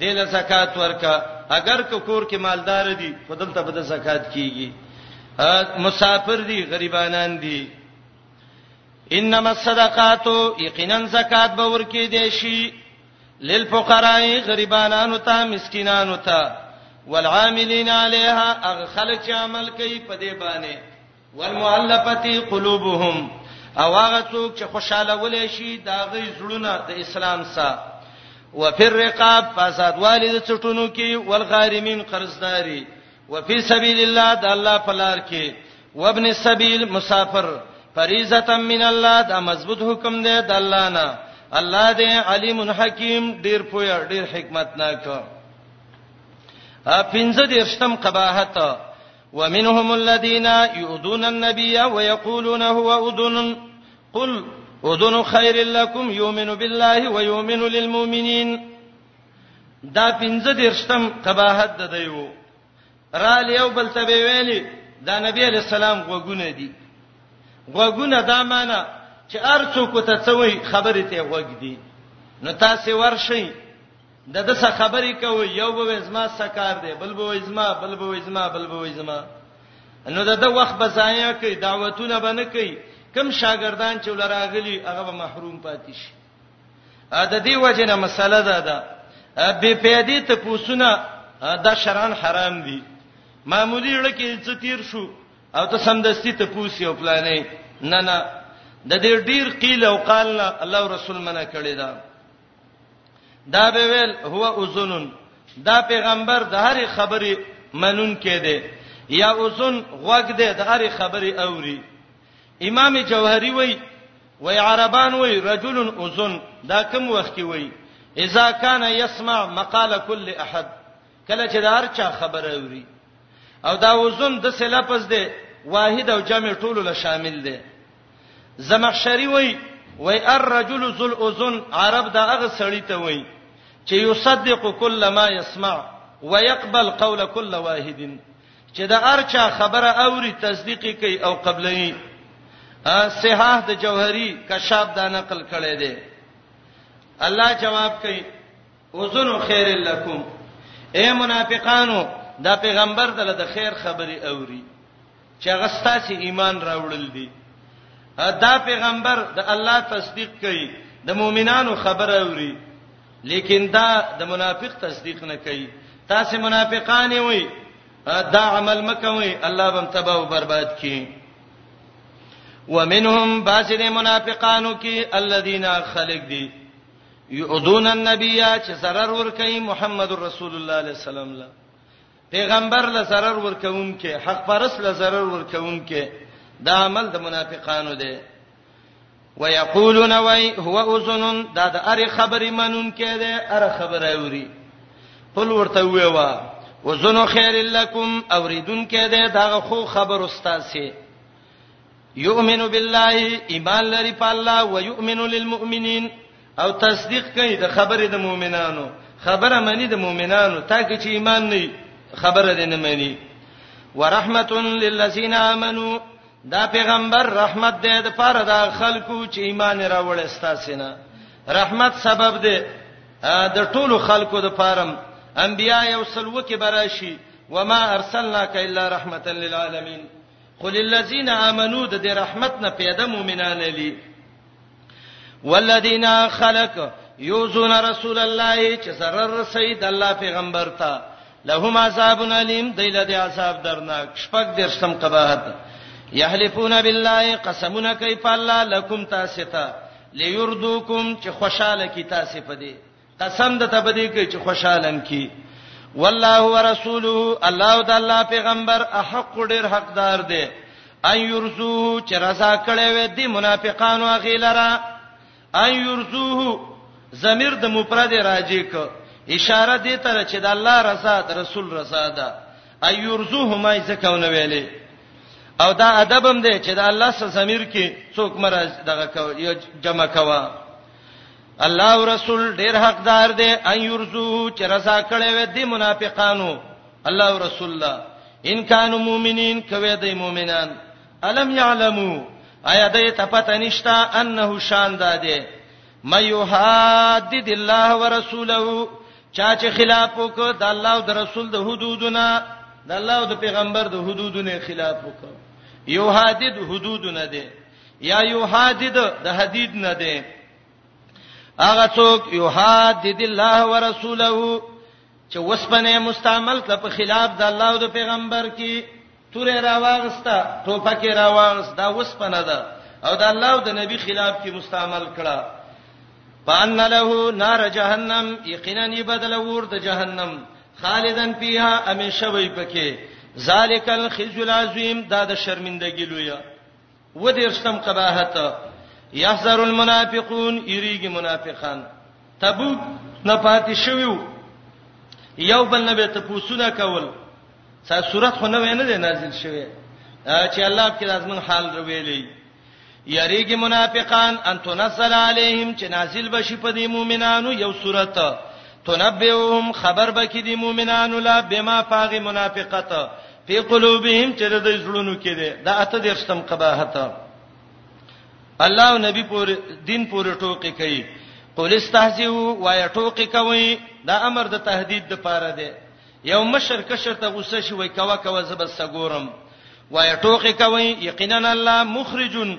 د له زکات ورکا اگر که کور کې مالدار دي خدل ته به زکات کیږي مسافر دي غریبانان دي انما الصدقات یقینا زکات به ورکې دي شي للفقراء غریبانانو ته مسکینانو ته والعاملین علیها اغه خلک چې عمل کوي په دې باندې والمؤلفتی قلوبهم او هغه څوک چې خوشاله ولې شي دا غي زړونه د اسلام سره وفر رقاب فساد والد چټونو کې والغارمین قرضداري وفي سبيل الله د الله په لار کې وابن السبيل مسافر فریضه من الله دا مضبوط حکم دی د الله نه الله دې علیم حکیم ډیر پوی ډیر حکمت ناک ا پنځه د اشتم قباحت ومنهم الذين يؤذون النبي ويقولون هو اذن قل اذن خير لكم يؤمن بالله ويؤمن للمؤمنين دا پنځه دیرشتم قباحت د دی وو را لیو بل ته ویلی دا نبی علی السلام غوګونه دي غوګونه دا معنی چې ارڅو کو ته څوي خبرې ته غوګ دي نو تاسو ورشئ د د څه خبرې کوي یو به زما سکار دی بل به زما بل به زما بل به زما نو د د وخت به ضایع کوي دعوتونه به نه کوي کم شاګردان چې ولراغلي هغه به محروم پاتې شي د دې وجنه مسله ده دا بے پیدې ته پوسونه دا شران حرام دي معمولی لکه څه تیر شو او ته سمدستی ته پوسی او پلانې نه نه د دې ډیر قیل او قال نه الله او رسول منه کړی دا دا به ویل هو اذنن دا پیغمبر د هر خبرې منون کې دی یا اذن غوګ دی د هر خبرې اوري امام جوهری وای وای عربان وای رجل اذن دا کوم وخت وای اذا كان يسمع مقال كل احد کله چې دار چا خبره اوري او دا وزن د سه لفظ دی واحد او جمع ټولو له شامل دی زمخشری وای وای الرجل ذل اذن عرب دا هغه سړی ته وای چې یصدق کل ما یسمع ويقبل قول کل واحد چې د ارچا خبره اوري تصدیق کوي او قبلوي صحاح د جوهری کشاب دا نقل کړي دي الله جواب کوي اذن خیر لکم اے منافقانو دا پیغمبر دله د خیر خبري اوري چې هغه ستاسو ایمان راوړل دي دا پیغمبر د الله تصدیق کوي د مؤمنانو خبره اوري لیکن دا د منافق تصدیق نه کوي تاسو منافقان وي دا عمل مکوي الله بم تباہ او برباد کړي ومنهم باسد منافقانو کې الذين خلق دي يؤذون النبي چې zarar ور کوي محمد رسول الله عليه السلام له پیغمبر له zarar ورکوونکې حق پرس له zarar ورکوونکې دا عمل د منافقانو دی ويقولون وای هو اذن دا د اره خبرې منون کې ده اره خبره اوري قل ورته ویوا وزن خیر لکم اوریدون کې ده دا خو خبر استاد سي یؤمن بالله ایمان لري په الله او یؤمن للمؤمنین او تصدیق کوي د خبرې د مؤمنانو خبره مني د مؤمنانو تا کې چې ایمان نه خبره دې نه مني ورحمت للذین آمنو دا پیغمبر رحمت دې د پاره دا خلکو چې ایمان راوړل استاسینه رحمت سبب دې د ټولو خلکو د پاره انبیا یو سلو کې براشي وما ارسلناک الا رحمتا للعالمین قل للذین آمنو د دې رحمت نه پیدا مؤمنان لري والذین خلق یوزون رسول الله چې zarar رسید الله پیغمبر ته لهم عذاب الیم دیل دی عذاب درناک شپږ درسم قباحت یحلفون بالله قسمنا کوي په الله لکم تاسو ته لیردوکم چې خوشاله کی تاسو په دې قسم د تبدی کې چې خوشالم کی والله ورسوله الله او د الله پیغمبر حق ډیر حقدار دی ان يرزوه چې رضا کړي وي د منافقانو اخیلرا ان يرزوه ضمیر د مفرد راجی ک اشاره دې تر چې د الله رضا د رسول رضا ده ان يرزوه ما ځکهونه ویلې او دا ادبم دی چې د الله سره ضمیر کې څوک مرز دغه کو یو جمع کوا الله او رسول ډیر حقدار دی ان یرزو چې رضا کړي وي د منافقانو الله او رسول الله ان کانوا مؤمنین کوي د مؤمنان الم یعلمو آیا دې ته پته نشتا انه شان داده مې یحدد الله ورسوله چا چې خلاف وکړ د الله او د رسول د حدودونه د الله او د پیغمبر د حدودونو خلاف وکړ یو حدید حدودونه دي یا یحادد د حدید نه ده هغه څوک یحادد الله ورسوله چې وسپنه مستعمل کړ په خلاف د الله او د پیغمبر کې تورې راوغستا ټوپکې راوغس دا وسپنه ده او د الله او د نبی خلاف کې مستعمل کړه پان له نار جهنم یقینا بدل ور د جهنم خالدن فیها امیشه وي پکې ذالک الخزي العظیم دا د شرمندګی لوی و دیرشتم قباحت یحذر المنافقون یریږي منافقان تبوک نه پاتې شویو یو بل نبی ته پوښتنه کول څا صورت خو نه وینه ده نازل شوی چې الله په کې لازم حال رویلې یریږي منافقان ان تنزل علیهم چې نازل بشي په دې مؤمنانو یو صورت تنبئهم خبر بکې دې مؤمنانو لا بما فاغ منافقت په قلوبهم چې د زړونو کې ده د اته درشتم قباحت الله او نبی پور دین پور ټوکی کوي قول استهزئوا وای ټوکی کوي دا امر د تهدید د پاره دی یو مشر کشر ته غوسه شي وای کوا کوا زبر سګورم وای ټوکی کوي یقینا الله مخرجن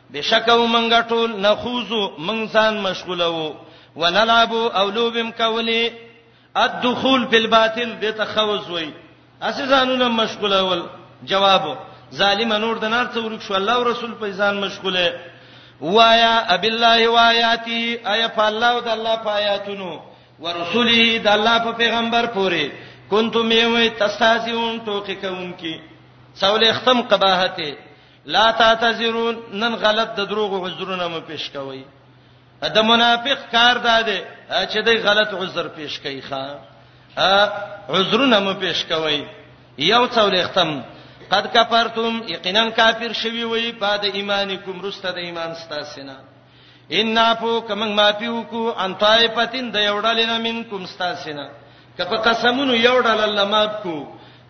بشکو منګه ټول نخوزو من ځان مشغولو ونلعب او لوبم کولی الدخول په الباطل د تخوز وای اسې ځانونه مشغولول جواب ظالم نور د نار څو ورک شو الله او رسول په ځان مشغوله وایا اب الله وایاتی ایا په الله او د الله په آیاتونو ورسوله د الله په پیغمبر پورې کنتم یوی تستازیون ټوکی کوونکی څولې ختم قباحته لا تعتذرون نن غلط د دروغ عذرونه مو پیش کوي د منافق کار دا دی چې د غلط عذر پیش کوي ښا عذرونه مو پیش کوي یو څول ختم قد کفرتم یقینا کافر شوی وي بعد ایمانکم رسته د ایمان ستاسو نه ان عفو کمن معافي وکو ان طائفتين د یو ډلې نه منکم استاسینا کپه قسمونو یو ډله الله معاف کو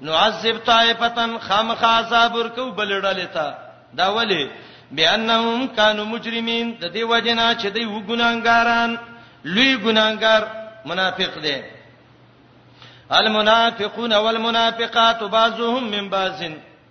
نو عذاب طائفتن خامخ عذاب ورکو بل ډلې ته دا ولی بانهم كانوا مجرمين د دې وجنا چې دوی وګناګاران لوی ګناګار منافق دي المنافقون والمنافقات بعضهم من بعض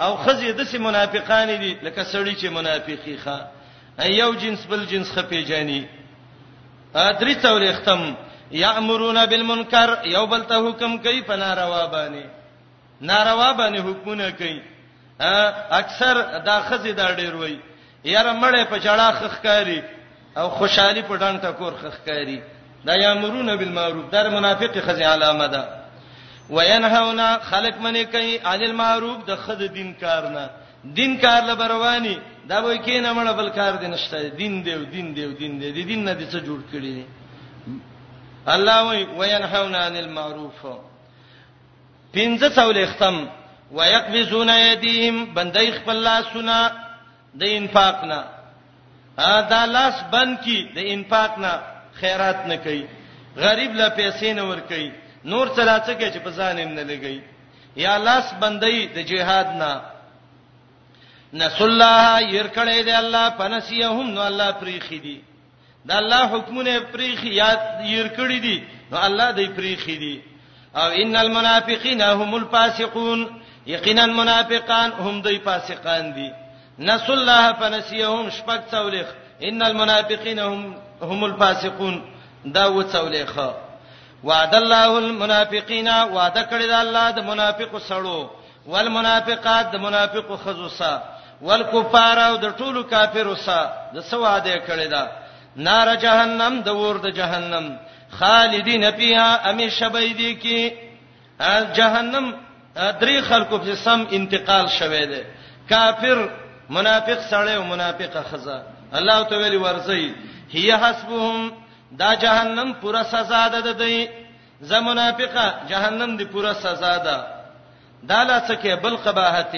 او خزي د سي منافقان دي لکه سړی چې منافقي ښه یو جنس بل جنس خپې جاني درې تورې ختم یامرون بالمنکر یو بل ته حکم کوي په ناروا باندې ناروا باندې حکمونه کوي اکثر دا خزي دا ډیر وای یاره مړې په جړه خخکاری او خوشحالي په ډنګ ټکور خخکاری دا یامرون بالمعروف دا منافق خزي علامه ده وینهونا خلق منی کوي عن المعروف د خد دین کارنا دین کار لبروانی دا وای کینه مړ بل کار دین نشته دین دیو دین دیو دین دی دی دین نه د څه جوړ کړی دی الله وای وینهونا عن المعروف پنځه څول ختم ويقبضون ايديهم بندای خپل لاسونه د انفاق نه دا لاس بند کی د انفاق نه خیرات نه کوي غریب لا پیسې نه ور کوي نور څلاڅه کې چې په ځان هم نه لګي یا لاس بندي د جهاد نه نس الله ير کړي دی الله پنسيهم نو الله پرې خېدي د الله حکمونه پریخي یاد ير کړی دي نو الله دې پریخي دي او ان المنافقین هم الفاسقون یقینا منافقان هم دې فاسقان دي نس الله فنسيهم شپک څولخ ان المنافقین هم هم الفاسقون دا و څولخ وعد الله المنافقین وعده کړی د الله د منافق سړو والمنافقات د منافقو خزو سره والکفار او د ټولو کافرو سره د سو عاده کړی دا نار جهنم د ور د جهنم خالدین فیها امیشه بيدی کی جهنم درې خلکو په سم انتقال شوه دی کافر منافق سړی او منافقه خزه الله تعالی ورزي هي حسبهم دا جهنم پورا سزا ده د دی زه منافقه جهنم دی پورا سزا ده دا لاسکه بل قباحت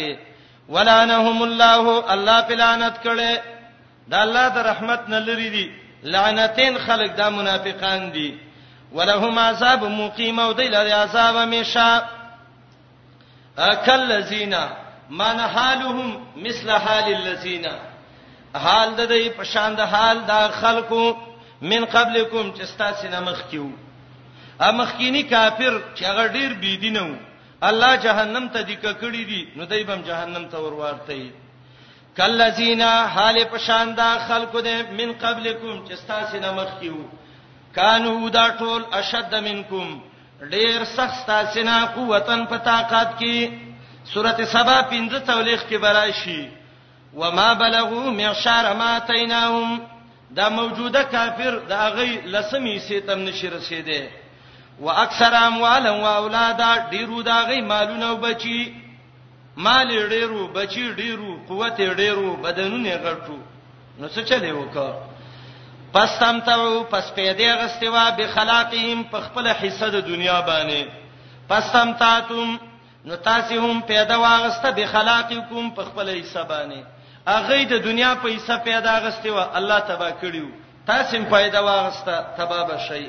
ولعنهم الله الله پلانت کړي دا الله د رحمت نه لري دي لعنتین خلق دا منافقان دي ولهم عذاب مقیم او دی لري عذاب همیشه اکل الذین من حالهم مثل حال الذین حال د دې په شان د حال دا خلکو من قبلکم چې تاسو نه مخ کیو امخکینی کافر چې هغه ډیر بی دینو الله جهنم ته دي ککړی دي نو دای بم جهنم ته ورورته ای کلذینا حال پشان دا خلکو ده من قبلکم چې تاسو نه مخ کیو کانو دا ټول اشد منکم ډیر سخت تاسو نه قوتن په طاقت کې سورته سبا 15 تولیخ کې براشي وما بلغوا معشار ما تیناهم دا موجوده کافر دا غي لسمی سیتم نشي رسیدي واکثر اموال او اولاد ډیرو دا غي مالونه او بچي مال ډیرو بچي ډیرو قوت ډیرو بدنونه غټو نو څه چلی وکړه پس تم ته پس پیدا غستوا به خلاقهم په خپل حصہ د دنیا باندې پس تم تاتم نو تاسو هم پیدا واغسته به خلاقکم په خپل حصہ باندې اغه د دنیا په حصہ پیدا غستوا الله تبا کړیو تاسو هم پیدا واغسته تبا بشئ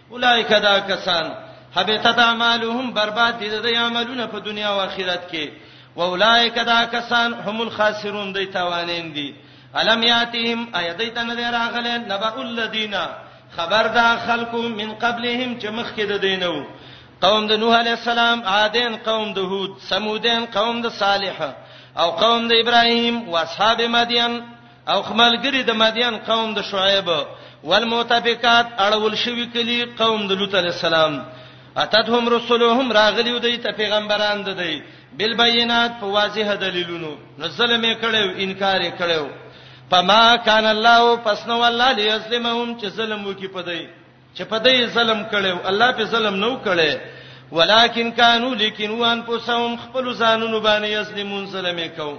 اولایک دا کسان حبیتت اعمالهم برباد دي د عملونه په دنیا او آخرت کې و اولایک دا کسان هم الخاسرون دي تاوانین دي الم یاتهم ایدیت نه دی راغله نبأ الذین خبر دا خلقو من قبلهم چې مخکې د دینو قوم د نوح علی السلام عادین قوم د هود سمودین قوم د صالح او قوم د ابراهیم او اصحاب مدین او خملګری د مدین قوم د شعیب والمتفقات اړول شوی کلی قوم د لوط علی السلام اتتهم رسلهم راغلیو دی ته پیغمبران د دی بالبينات په واضح دلیلونو نو ظلم یې کړو انکار یې کړو پما کان الله پس نو الله لیظلمهم چې ظلم وکي پدای چې پدای ظلم کړو الله په ظلم نو کړي ولکن کانوا لیکن وان پوسهم خپل ځانونو باندې یظلمون ظلم یې کوو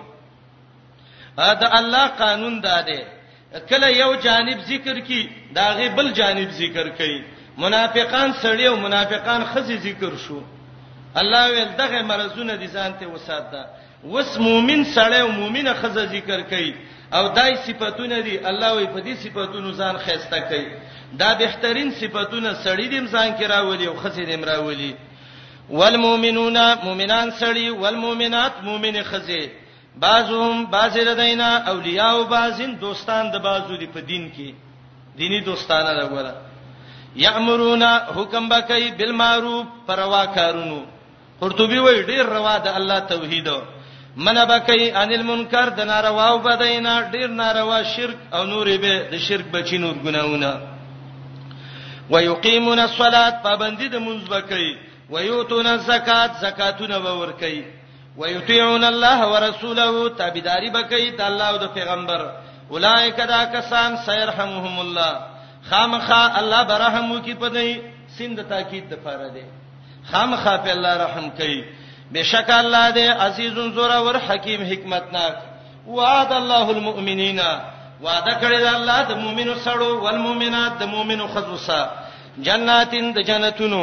دا الله قانون دا دی کله یو جانب ذکر کی دا غي بل جانب ذکر کړي منافقان سړی او منافقان خزي ذکر شو الله ویل دغه مرزونه دي ځانته وساته وس مؤمن سړی او مؤمنه خزه ذکر کوي او دای صفاتونه دي الله وی په دې صفاتونو ځان خسته کوي دا بهترین صفاتونه سړی دیم ځان کې راولي او خزه دیم راولي والمؤمنون مؤمنان سړی والمؤمنات مؤمنه خزه بعضهم بعض ردینا اولیاء او بعضین دوستان د بعضو دی په دین کې دینی دوستانه دا وره یامرون حکم بکای بالمعروف پروا کارونو قرطبی وای ډیر روا د الله توحید من بکای ان المنکر د ناروا او بدینا ډیر ناروا شرک او نورې به د شرک بچی نور ګناونه ويقيمون الصلاه پابندي د منځ بکای ويوتون الزکات زکاتونه باور کوي ويطيعون الله ورسوله تابعداري بکې د الله او د پیغمبر اولائک دا کسان سيرحمهم الله خامخا الله برحم وکي په دې سند تاکید د پاره دی خامخا په الله رحم کوي بشک الله دې عزیز زورا ور حکیم حکمتناک وعد الله المؤمنین وعده کړی دا الله د مؤمنو سره او المؤمنات د مؤمنو خصوصا جناتین د جنتونو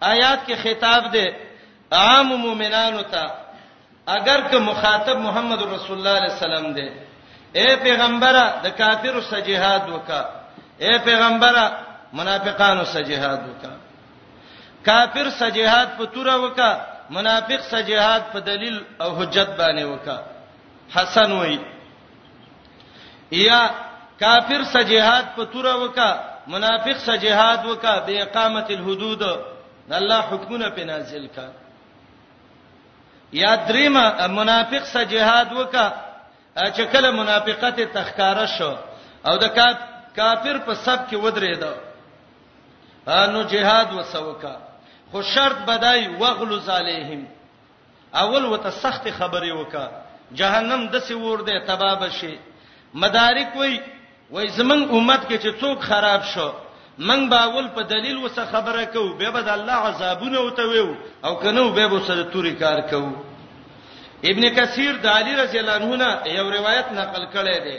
آیات کې خطاب دی عام مؤمنانو ته اگر که مخاطب محمد رسول الله علیه السلام دی اے پیغمبره د کافرو سره جهاد وکا اے پیغمبره منافقانو سره جهاد وکا کافر سره جهاد په تور وکا منافق سره جهاد په دلیل او حجت باندې وکا حسن وای یا کافر سجهاد په تور وکا منافق سجهاد وکا به اقامه الحدود الله حکمونه په نازل کا یا دریمه منافق سجهاد وکا چې کله منافقت تخکاره شو او د کافر په سب کې ودرېد نو جهاد وسوکا خو شرط بدای وغلو زالیهم اول وته سخت خبرې وکا جهنم د سی ور ده تبا بشي مدارک وای وای زمنګ امت کې چې څوک خراب شو منګ باول په دلیل وسه خبره کو به بد الله عذابونه وته ویو او کنو به به سره توري کار کو ابن کثیر د علی رضی الله عنه یو روایت نقل کړی دی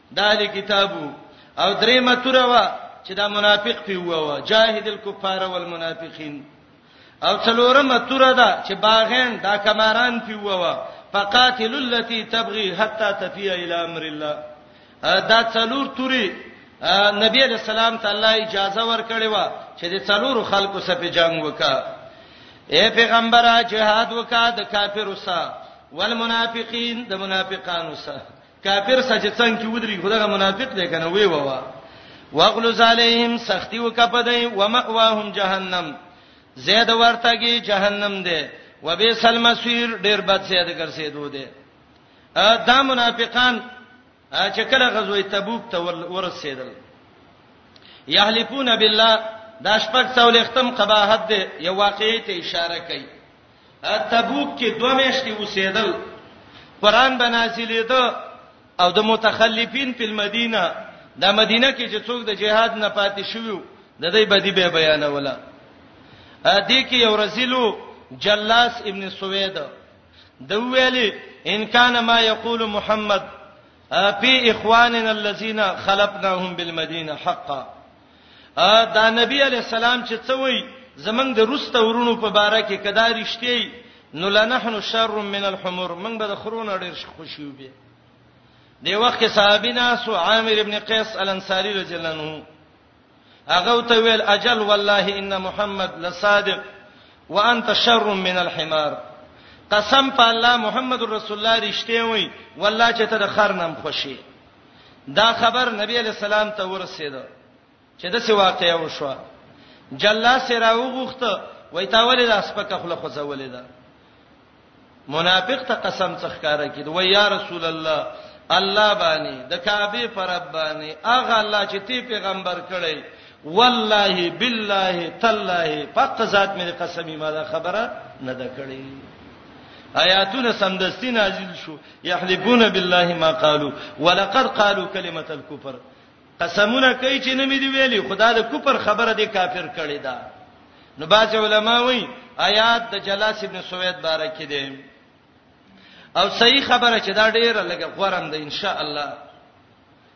دا دی کتابو او درې متوره وا چې دا منافق پی ووا جاهد الکفار والمنافقین او څلورم متوره دا چې باغین دا کماران پی ووا فقاتل التي تبغي حتى تفيء الى امر الله دا څلور توري نبی علیہ السلام ته الله اجازه ورکړې و چې د څلورو خلکو سره په جنگ وکا اے پیغمبره جهاد وکا د کافرو سره والمنافقین د منافقانو سره کافر سچ څنګه کی ودری خدغه منافق دی کنه وی ووا واغلظ علیهم سختی وکپدای و مأواهم جهنم زید ورتګي جهنم دی و به سلمسیر ډیر بد سید ګرځیدو دی دا منافقان چې کله غزوه تبوک ته ورسېدل یحلفون بالله دا شپږ څول ختم قباحت دی یو واقعي ته اشاره کوي تبوک کې دوه میاشتې اوسېدل قران به نازلېده او د متخلفین په مدینه د مدینه کې چې څوک د جهاد نه پاتې شوو د دې بدی به بیانوله ا دې کې یو رسولو جلاس ابن سوید د ویلي ان کان ما یقول محمد فی اخواننا الذين خلقناهم بالمدینه حقا دا نبی علی السلام چې څه وای زمنګ د روسته ورونو په باره کې کدا رښتې نو لنحن شر من الحمر من به د خرونه ډیر خوشی وبې دی وخت کې صحابي ناس عامر ابن قیس الانصاری رضی الله عنه هغه ته ویل اجل والله ان محمد لصادق وانت شر من الحمار قسم په الله محمد رسول الله رښتې وای والله چې ته د خر نام خوشی دا خبر نبی علی السلام ته ورسېده چې د څه واقعیا وشو جلا سره وغوخته وای تا ولې لاس پکه خله خو زولې ده منافق ته قسم څخکاره کید وای یا رسول الله الله باندې د کعبه پر رب باندې اغه الله چې تی پیغمبر کړی والله بالله تالله پق ذات مې قسمی ما دا خبره نه ده کړی آیاتونه سمدستی نازل شو یحلفون بالله ما قالو ولقد قالو کلمه الكفر قسمونه کوي چې نه مې دی ویلي خدا د کفر خبره دی کافر کړی دا نو باج علماء وایي آیات د جلاس ابن سوید باره کې دي او صحیح خبره چې دا ډیره لګه غورم ده ان شاء الله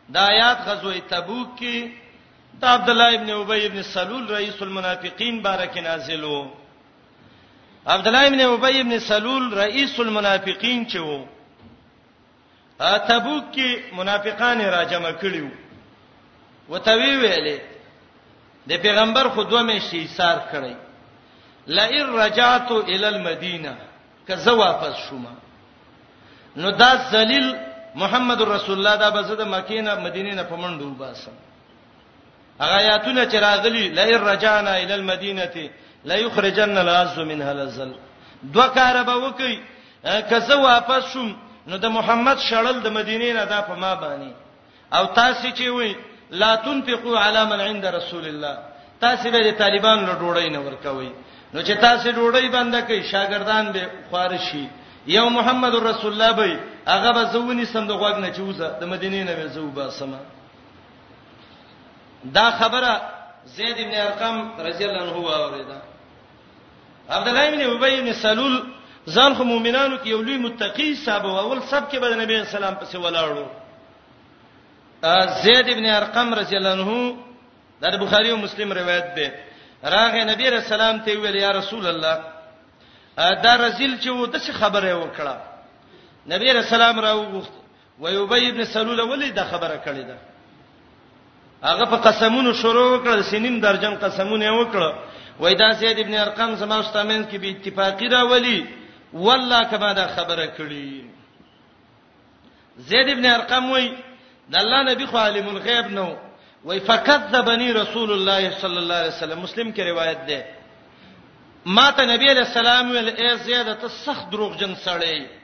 دا آیات غزوه تبوک کې د عبد الله ابن ابي ابن سلول رئیس المنافقین بارک نازلو عبد الله ابن ابي ابن سلول رئیس المنافقین چې وو تبوک کې منافقان راجمع کړیو وتوی ویلې د پیغمبر خو دوه مې شي سار کړی لئن رجعت الى المدینه که زه واپس شوم نو دا ذلیل محمد رسول الله دا بزه د مکینه مدینه نه پمنډو باسم هغه آیاتونه چې راغلي لئن رجعنا الى المدینه لا یخرجن العز منها الذل دوه کار به وکي که زه واپس شوم نو د محمد شړل د مدینې نه دا په ما باندې او تاسو چې وي لا تنفقوا على من عند رسول الله تاسو به طالبان له ډوړی نه ورکوي نو چې تاسو ډوړی بند کوي شاګردان به خارشي یو محمد رسول الله به هغه به زونی سم د غوګ نه چوزه د مدینې نه به زو باسمه دا خبره زید ابن ارقم رضی الله عنه اوریدا عبد الله ابن ابي ابن سلول ځان خو مؤمنانو کې یو لوی متقی صاحب او اول سب کې به نبی اسلام پسې ولاړو زید ابن ارقم رضی الله عنه دا د بخاری او مسلم روایت ده راغه نبی رسول الله ته ویل یا رسول الله دا رزل چې و د څه خبره وکړه نبی رسول الله راوغوښت وای ابي ابن سلول ولې دا خبره کړې ده هغه په قسمونو شروع وکړ سنین درجن قسمونه وکړ وای دا زید ابن ارقم زما استامن کې به اتفاقی راولي والله کما دا خبره کړی زید ابن ارقم وای د الله نبی خو عالم الغیب نو وای فکذبنی رسول الله صلی الله علیه وسلم مسلم کې روایت ده ما ته نبی علیہ السلام ویل ای زیاده ته سخت دروغجن سړی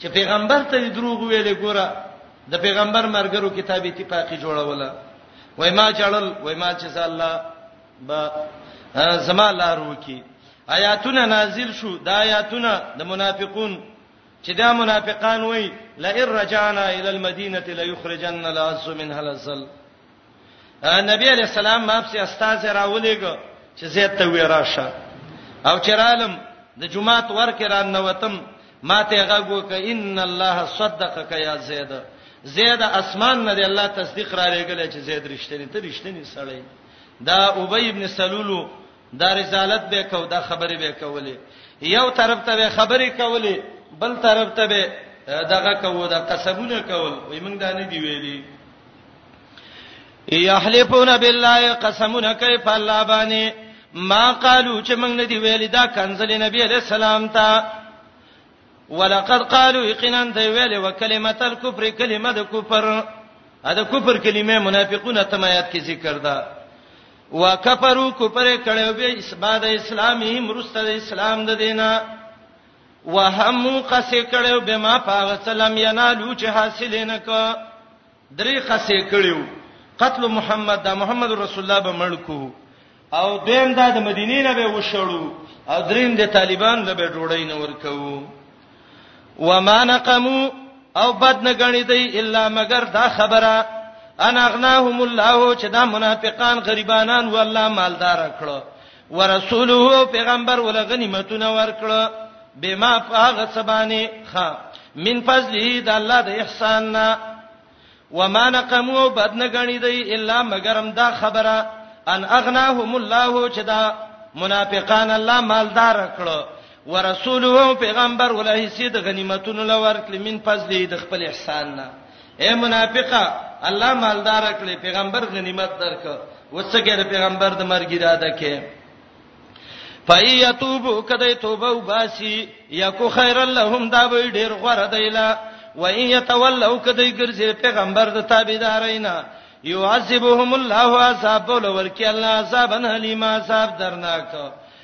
چې پیغمبر ته دروغ ویلې ګوره د پیغمبر مرګرو کتاب اتفاقی جوړوله وای ما جړل وای ما چې الله با زما لارو کې آیاتونه نازل شو دا آیاتونه د منافقون چې دا منافقان وای لئن رجعنا الى المدینه ليخرجن العز منها الذل نبی علیہ السلام ما په استاد راولېګو چې زید ته وراشه او چرالم د جمعات ورکه را نوتم ما ته غږو ک ان الله صدقک یا زید زید اسمان نه دی الله تصدیق را لېګل چې زید رښتینی ته رښتینی سړی دا ابی ابن سلولو دا رسالت به کو دا خبرې به کولې یو طرف ته به خبرې کولې بل طرف ته به دغه کو دا قسمونه کول وای موږ دا نه دی ویلي یحلفون بالله قسمنا کیف الله باندې ما قالو چې موږ نه دی ویل دا کنزل نبی علیہ السلام ته ولقد قالوا یقینا دی ویل وکلمه الکفر کلمه د کفر ا د کفر کلمه منافقون تمایات کې ذکر ده وکفروا کفر کړو به اسباد اسلامي مرسته اسلام د دینه وهم قصې کړو به ما پاغه سلام ینالو چې حاصل نه کو درې قصې کړیو قتل محمد دا محمد رسول الله به مړ کو او دیم دا د مدینې نه به وشړو او دریم د طالبان له به ډوړی نه ورکو وما نقمو او بد نه غنی دی الا مگر دا خبره انا اغناهم الله چې دا منافقان غریبانان والله مالدار کړو ورسوله پیغمبر ول غنیمتونه ورکړه بما فاغ سبانه خا من فضله د الله د احسان نه وما نقمو بدن غنی دی الا مگرم دا خبره ان اغناهم الله چې دا منافقان الله مالدار کړو ورسوله پیغمبر ولای سید غنیمتونه لور کلمین فضل د خپل احسان نه اے منافقه الله مالدار کړي پیغمبر غنیمت درک وڅګه د پیغمبر د مرګ اراده کې فایتوبو کده توبه وباسي یکو خیر لهم دا به ډیر غره دیلا و ان یتولوا کده ګرځي پیغمبر د تابعدارینا یعذبهم الله عذاب ولور کې الله عذاب الیما عذاب درناک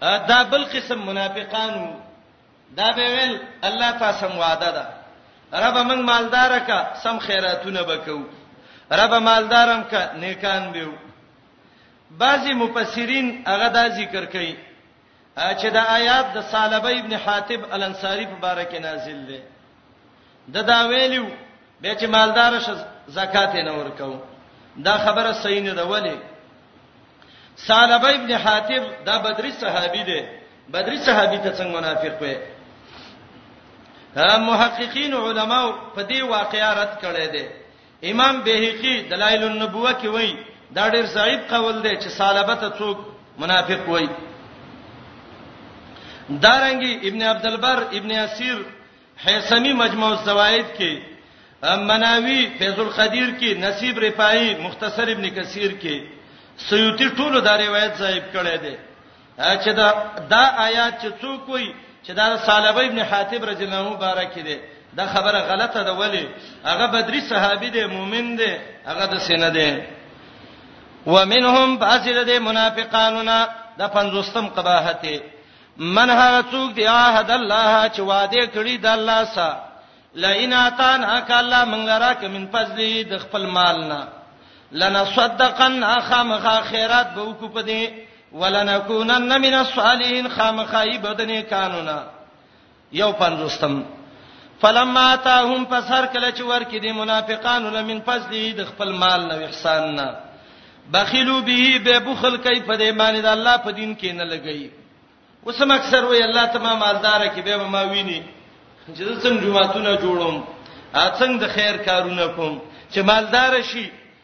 دا بل قسم منافقانو دا به ویل الله تاسو سم وعده ده رب موږ مالدار کا سم خیراتونه وکاو رب مالدارم کا نیکان بیو بعضی مفسرین هغه دا ذکر کوي چې دا آیات د صالبه ابن حاتب الانصاری په باره کې نازل دي د دا ویلو به چې مالدار شه زکات نه ورکو دا خبره صحیح نه ده ولی سالب ابن حاتب دا بدری صحابي دی بدری صحابي ته څنګه منافق وي محققین علما په دې واقعیا رد کړي دي امام بهقي دلایل النبوه کې وایي دا ډېر صحیح قول دی چې سالبه ته څوک منافق وایي دارنګي ابن عبد البر ابن اسیر حیثمی مجموع الزوائد کې مناوی فیض القدیر کې نصیب رفاعی مختصر ابن کثیر کې سیوطی ټولو دا روایت صاحب کړی دی چې دا دا آیات چې څوک وي چې دا صالب ابن حاتب رضی الله عنه مبارک دی دا خبره غلطه ده ولی هغه بدری صحابي دی مؤمن دی هغه د سینه دی ومنهم بعضی د منافقانو نه د پنځوستم قباحت من هغه څوک دی عهد الله چې وعده کړی د الله سره لئن اتان اک الله من لراک من فضلی د خپل مال نه لنصدقن خامخ خیرات به وکړو په دې ولنکونن من الصالحین خامخای بدنه قانونا یو پنځوستم فلما اتاهم پس هر کله چې ورکې دي منافقانو لمن فضله د خپل مال نو احسان نه بخیلو به به بخل کوي په دې باندې د الله په دین کې نه لګي اوسم اکثر وی الله تمام مالدار کې به ما ویني چې څنګه جمعهتونه جوړوم څنګه د خیر کارونه کوم چې مالدار شي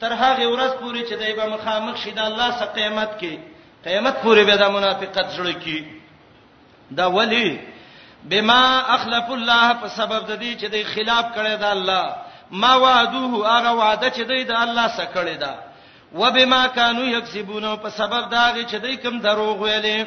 تر هغې ورځ پورې چې دی به مخامخ شي د الله سره قیامت کې قیامت پورې به دا منافقت زړه کی دا ولی بما اخلف الله په سبب د دې چې دی خلاف کړی دا الله ما وعدوه هغه وعده چې دی د الله سره کړی دا وبما كانوا يكسبون په سبب دا چې دی کوم دروغ ویلې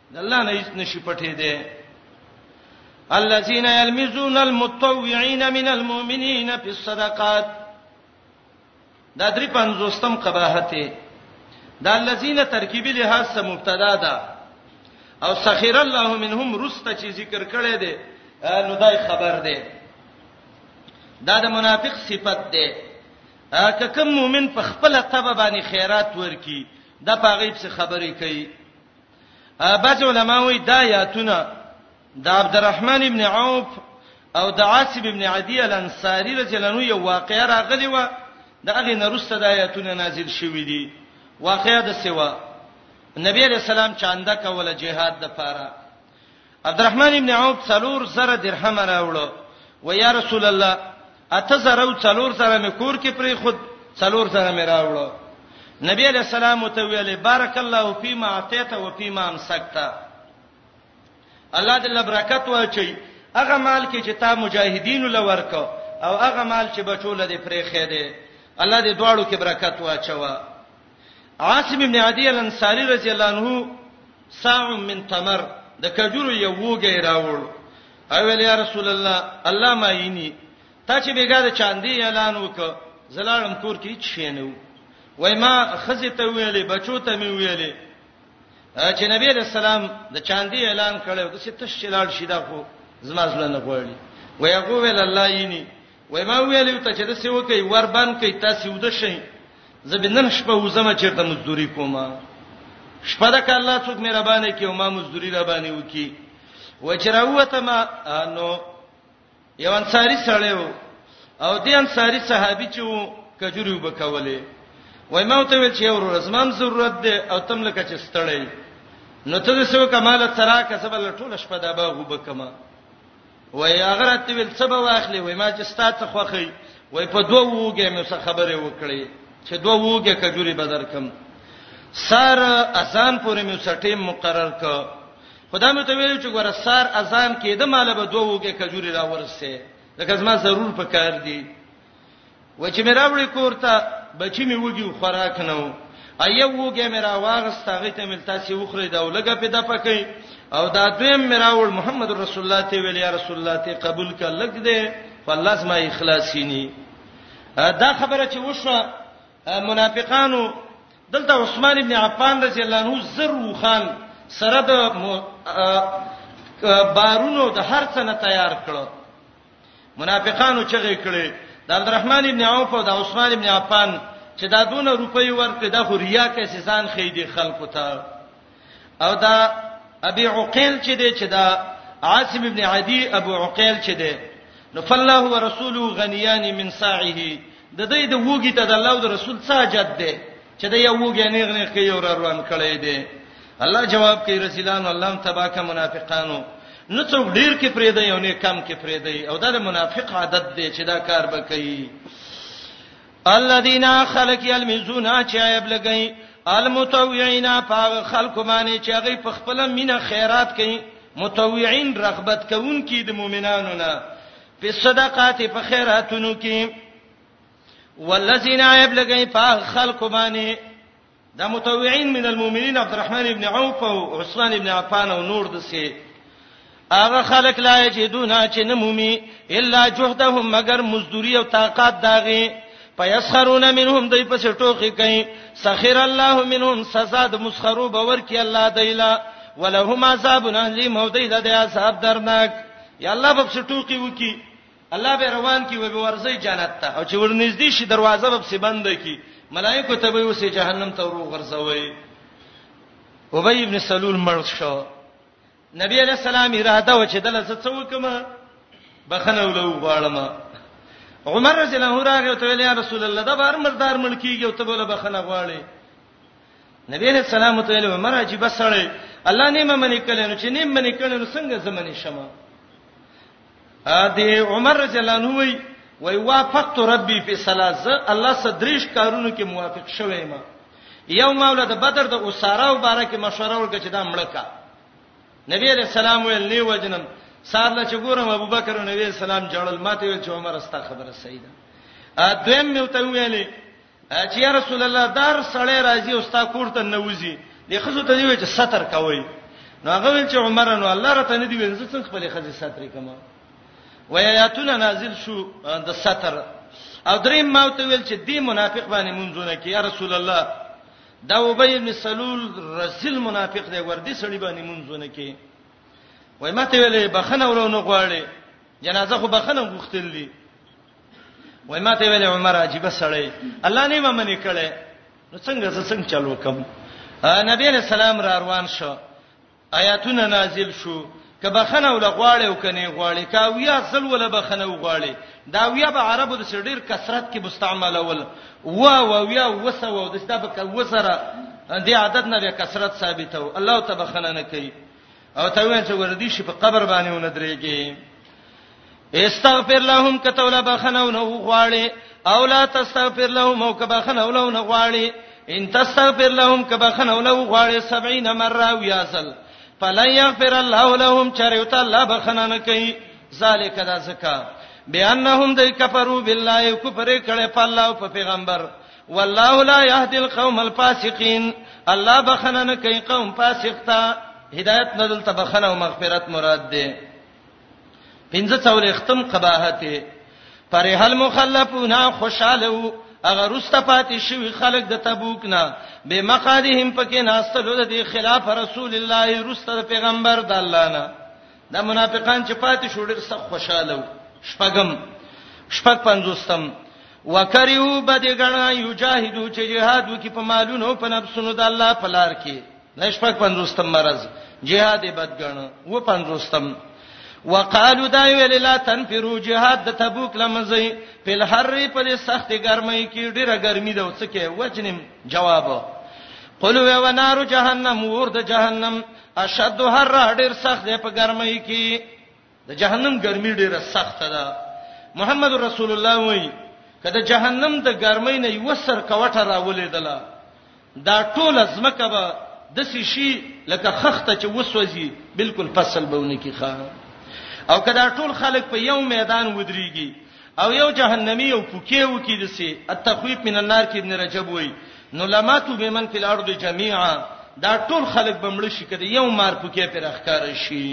د الله نه هیڅ نشي پټې دی الذين يلمزون المتطوعين من المؤمنين في الصدقات دا درې پنځوستم قباحت دا الذين ترکیبی لحاظ سره مبتدا ده او سخير الله منهم رسته چې ذکر کړي دي نو دای خبر ده دا د منافق صفت ده که کوم مؤمن په خپل تبه باندې خیرات ورکي دا پاغیب څخه خبرې کوي بعض علما وایي دا آیاتونه د عبدالرحمن ابن عوف او د عاصب ابن عدی الانصاری رضی الله عنه یو واقعه راغلی و دا هغه نرسته د آیاتونه نازل شوې دي واقعه د سیوا نبی رسول الله چاندا کوله جهاد د پاره عبدالرحمن ابن عوف څلور زره درهم راوړو و یا رسول الله اته زره او څلور زره مې کور کې پرې خود څلور زره مې راوړو نبی علیہ السلام ته ویلې بارک الله فیما اعطیت و فیما امسکت الله دې برکت واچي هغه مال کې چې تا مجاهدین لورکو او هغه مال چې بچول دې پرې خېده الله دې دواړو کې برکت واچوا عاصم ابن عدی الانصاری رضی الله عنه ساع من تمر د کجورو یو وګی راوړ او ویل یا رسول الله الله ما یینی تا چې بیګا د چاندی اعلان وک زلالم کور کې هیڅ شی نه و وای ما خزه ته ویلې بچو ته می ویلې چې نبی رسول الله د چاندی اعلان کړو د ستش چلال شیدا خو زما زړه نه غوړي وای هغه ویل الله یینی وای ما ویل یو ته چې د سیو کوي ور باندې کوي تاسو ود شي زبنن شپه وزما چیرته مزدوري کومه شپه د الله څوک مهربانه کې او ما مزدوري را باندې وکي و چې راوته ما نو یو انصاری سره او دې انصاری صحابي چې وو کجوري وبکولې وای ما ته ویل چې ورور زمام ضرورت ده او تم لکه چې ستړی نو ته د سو کمال ترا کسب لټول شپه دا به وبکما وای هغه راته ویل څه به واخلې وای ما چې ستا څه خوخی وای په دوه ووګې مې څه خبره وکړې چې دوه ووګې کجوري بدر کم سار اذان پورې مې سټې مقرر ک خدای مې ته ویل چې ګوره سار اذان کې د مال به دوه ووګې کجوري راورسه لکه زما ضرور پکار دی و چې مې راوړې کور ته بچی مې وږي او خوراک نه و ایا وګه مې را واغست هغه ته مل تاسو وخره دا ولګه په دپه کوي او دا دویم مې راوړ محمد رسول الله ته ویل یا رسول الله ته قبول ک لګ دې فالله زما اخلاصینی دا خبره چې وشو منافقانو دلته عثمان ابن عفان رضی الله عنه زرو خان سره د بارونو د هر څه نه تیار کړو منافقانو چغې کړې د عبدالرحمن ابن عوف او د عثمان ابن عفان چې دا دونه روپۍ ورکړي دا خو ریا کې سزان خې دي خلکو ته او دا ابي عقيل چې دی چې دا عاصم ابن عدي ابو عقيل چې دی نو فالله ورسوله غنيان من ساعه د دې د وګی ته د الله او رسول څخه جد ده چې د یو وګی نه غنې کې یو روان کړي دي الله جواب کوي رسولان الله تباک منافقانو نو څوک ډیر کې پرې دی او نه کم کې پرې دی او دا د منافق عادت دی چې دا کار به کوي الذين خلق يلمزون چې عیب لګي المتوعين فاغ خلق باندې چې هغه په خپل مینه خیرات کوي متوعين رغبت کوونکي د مؤمنانو نه په صدقات په خیراتونو کې والذین عیب لګی په خلق باندې دا متوعین من المؤمنین عبد الرحمن ابن عوف او عثمان ابن عفان او نور دسه هغه خلق لا یجدون چې نمومي الا جهدهم مگر مزدوری او طاقت داغي فیسخرون منهم دوی پس ټوخی کوي سخر الله منهم سزا د مسخرو باور کی الله دیلا ولهم عذاب الیم او دیلا د عذاب درناک یا الله به څه ټوکی وکي الله به روان کی وي ورځي جنت ته او چې ورنږدې شي دروازه به څه بند کی ملائکه ته به وسه جهنم ته ورو غرزوي ابی ابن سلول مړ شو نبی علیہ السلام اراده و چې دله څه وکم بخنه ولو غواړم عمر رضی الله عنه راغی ته ویل یا رسول الله دا بار مردار ملکیږي او ته بوله بخنه غواړي نبی علیہ السلام ته ویل عمر عجیب سره الله نه ممنې کړي نو چې نه ممنې کړي نو څنګه زمنې شمه ا دې عمر رضی الله عنه وی وی وافقت ربي فی ثلاث الله صدریش کارونو کې موافق شوم ما یو مولا د بدر د اساره او بارکه مشوره ورکړه چې دا مړکا نبی علیہ السلام ویل نه وجنم سارله چې ګورم ابوبکر نبی السلام جړل ماته ویل چې عمر استا خبره صحیح ده ا دویم مې وته ویلې چې یا رسول الله دار سړی راځي او ستا کور ته نوځي د خزو ته دی چې ستر کوي نو هغه ویل چې عمر نو الله راته نه دی ویل زه څنګه خپل خزې سترې کوم ویاتونه نازل شو د ستر او دریم ما ته ویل چې دی منافق باندې مونږونه کې یا رسول الله دا وبی بن سلول رسول منافق دی وردی سړی باندې مونږونه کې وای ما ته ویلې بخنه ورونه غواړي جنازه خو بخنه غوښتل دي وای ما ته ویل عمر عجیب سړی الله نه ممنې کړي نو څنګه زه څنګه چلو کوم نبی علیہ السلام را روان شو آیاتونه نازل شو کبه خنه ول غواړي او کني غواړي کا ویا سل ول بخنه غواړي دا ویا به عربو د سړیر کثرت کې مستعمل ول وا وا ویا وسه و د ستا په وسره دې عادت نه کثرت ثابته و الله تبخنه نه کوي او ته وې چې وردی شي په قبر باندې ونه درېږي استغفر لهم کتولا بخنو نو غواړي او لا تستغفر لهم او کبا خنو لو نه غواړي ان تستغفر لهم کبا خنو لو غواړي 70 مره او یاسل فلن یغفر الله لهم چریوت الله بخنه نه کوي ذالک دا زکا بیانهم د کفرو بالله کفر کړه په الله او په پیغمبر والله لا يهدي القوم الفاسقين الله بخنه نه کوي قوم فاسق ته هدایت نه دلته بخنه او مغفرت مراد ده پنځه څول ختم قباحت پر هل مخلفون خوشاله اگر رسته پاتې شوی خلک د تبوک نه به مقادهم پکې ناستلو د خلاف رسول الله رسته پیغمبر د الله نه دا منافقان چې پاتې شو ډېر سخت خوشاله وو شپږم شپږ پنځوستم وکریو بده غنا یجاهدو چې جهاد وکي په مالونو په نفسونو د الله په لار کې نشپک پنځوستم مرز جهاد بد غنا و پنځوستم وقالو دا ویل لا تنفرو جهاد د تبوک لمزي په الحر په سخت ګرمۍ کې ډیره ګرمي ده وڅکه وجنم جواب قلوا ونار جهنم ورد جهنم اشد هر ډیر سخت دی په ګرمۍ کې د جهنم ګرمي ډیره سخته ده محمد رسول الله وایي کله جهنم د ګرمۍ نه یو سر کوټه راولې دله دا ټول ازمکه به د شي لکه خخته چې وسوځي بالکل فصل بهونه کی خان او کله ټول خلک په یو میدان ودرېږي او یو جهنمی یو پوکی وکی دسی التخویف من النار کې ابن رجب وای نو لماتو بمن فی الارض جميعا دا ټول خلک بمړ شي کده یو مار پوکی پر اخکار شي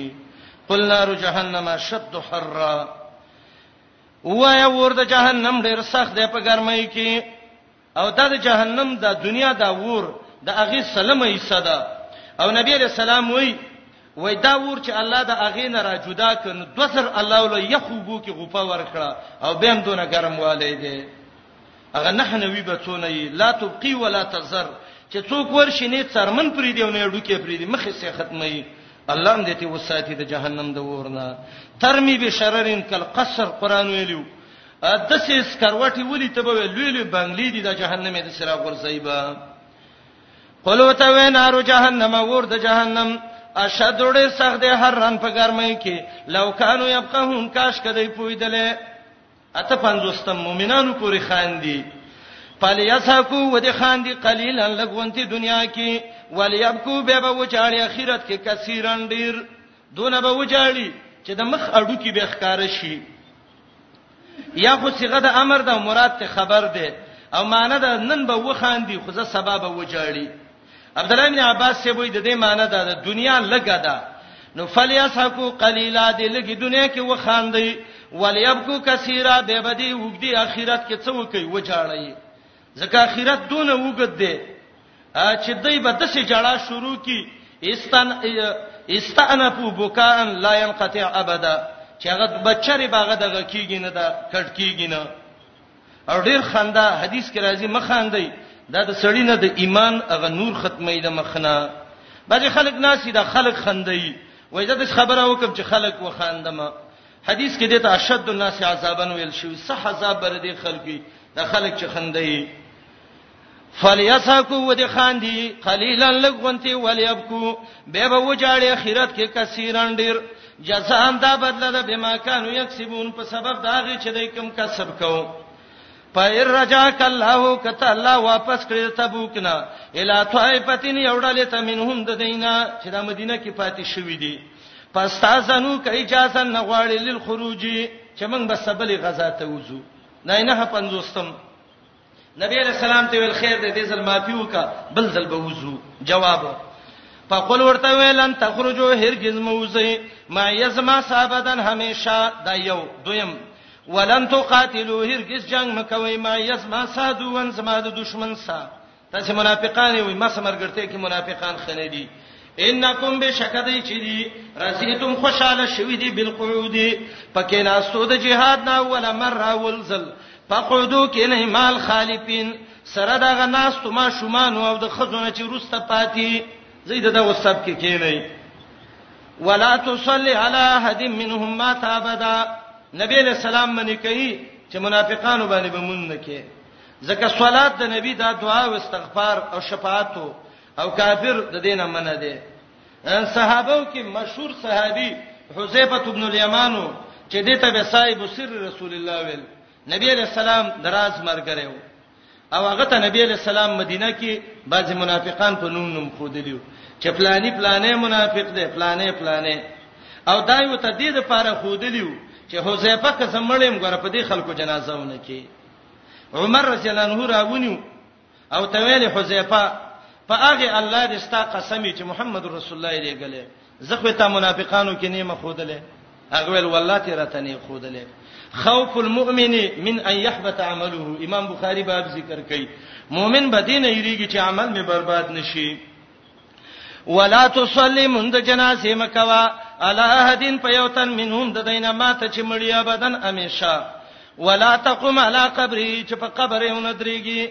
قل نار جهنم شد حرا وایا ور د جهنم ډیر سخت دی په ګرمۍ کې او دا د جهنم د دنیا دا ور د هغه سلمه حصہ ده او نبی علیہ السلام وای وای دا ور چې الله د هغه نه را جدا کړي دوسر الله ول یخوبو کې غوپا ورکړه او به هم دونه ګرم والي دي هغه نه نوی به څونه لا تبقي ولا تزر چې څوک ورشي نه څرمن پری دی او نه ډوکې پری دی مخې سه ختمي الله هم دې ته وساتي د جهنم د ورنه ترمي به شررن کل قصر قران ویلو دسې سکروټي ولي ته به لوی لوی بنگلې دي د جهنم د سرا غورځایبا قلو ته وې نارو جهنم ور د جهنم اشد ډېر سخت دی هر رن په ګرمۍ کې لو کانو یبقهون کاش کدی پویدلې اته پنځوستم مؤمنانو پوری خان دي فلیسکو ودی خان دي قلیلا لګونتی دنیا کې ولیبکو به به وچاړي اخرت کې کثیرن ډیر دونه به وچاړي چې د مخ اډو کې به ښکار شي یا خو صيغه د امر ده مراد ته خبر ده او معنی ده نن به وخاندي خو زه سبا به وجاړي عبد الله بن عباس سی وای د دې معنی ده د دنیا لګه ده نو فلیسحقوا قلیلا دې لګي دنیا کې وخاندي ولیبکو کثیره به بدی وګدي اخرت کې څه وکي وجاړي ځکه اخرت دونه وګد دی چې دای به د سې جړه شروع کی استن استانفو بوکان لا ينقطع ابدا چې هغه بچری باغه دغه کیږي نه دا کټ کیږي نه او ډیر خندا حدیث کې راځي مخاندې دا د سړی نه د ایمان هغه نور ختمې د مخنه بعضی خلک ناسي دا خلک خندې وای زه د خبره وکم چې خلک وخاندم حدیث کې دته اشد الناس عذابا ویل شوی صح عذاب بر دي خلقي د خلک چې خندې فلیسکو ودی خاندی قلیلا لغونتی ولیبکو به به وجاړي اخرت کې کثیرن ډیر جزاء دا بدله ده بما كانوا یکسبون په سبب دا غي چې دوی کوم کسب کوو پیر رجاک الله کته الله واپس کړی تبوک نه الا طائفتین یوړلې ته منهم د دینه چې د مدینه کې پاتې شوې دي پس تاسو نو کې اجازه نه غواړي لیل خروجي چې موږ به سبلې غزا ته وځو نه نه پنځوستم نبی علیہ السلام ته ویل خیر دې دې ځل معافي وکا بل ځل به وځو جواب فقل ورته ویل ان تخرجوا هرگز موزي ما یزما صاحبدن همیشه دا یو دویم ولن تقاتلوا هرگز جنگ مکوي ما يسما سادوان زما د دشمن سره تاسو منافقان وي ما سمرګرته کې منافقان خنه دي انکم بشکدای چی دی رزیتم خوشاله شوی دی بالقعود پکې ناستو د جهاد نه ولا مره ولزل فقعدو کې نه مال خالفین سره دغه ناس ته ما شومان او د خزونه چې روسته پاتې زید دغه سب کې کینی ولا تصلي على احد منهم مات ابدا نبی له سلام باندې کوي چې منافقانو باندې به مونږ نه کې ځکه صلات د نبی دا دعا او استغفار او شفاعت او کافر د دینه منه دي ان صحابو کې مشهور صحابي حذیفه ابن الیمان چې دته به صاحب سر رسول الله ویل نبی علیہ السلام دراز مرګره و او هغه ته نبی علیہ السلام مدینه کې بعض منافقان په نوم نوم خودلیو چې پلاني پلانې منافق دی پلانې پلانې او دایو ته دې د پاره خودلیو چې حذیفه قسم مړیم غره په دې خلکو جنازه ونه کې عمر رضی الله عنه راونیو او ته ویل حذیفه په هغه الله دې ستا قسم چې محمد رسول الله دې غلې زه خو ته منافقانو کې نیمه خودلې هغه ول والله ته راته نه خودلې خوف المؤمن من ان يحبط عمله امام بخاری باب ذکر کوي مؤمن به دین یریږي چې عمل می برباد نشي ولا تصلي من د جنازه مکوا الا احدن پيوتن منهم د دینه ماته چې مړیا بدن امیشه ولا تقم على قبره چې په قبر یې وندريږي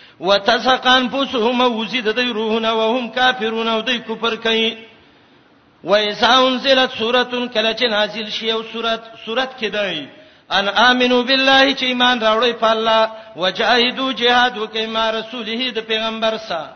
وتسقان پوسهم وزید د روحونه وهم کافرون او د کفر کوي و اذا انزلت سوره کله چې نازل شي او سوره سوره کې دی ان امنو بالله چې ایمان راوړی په الله وجاهدوا جهاد وکي ما رسوله د پیغمبر سره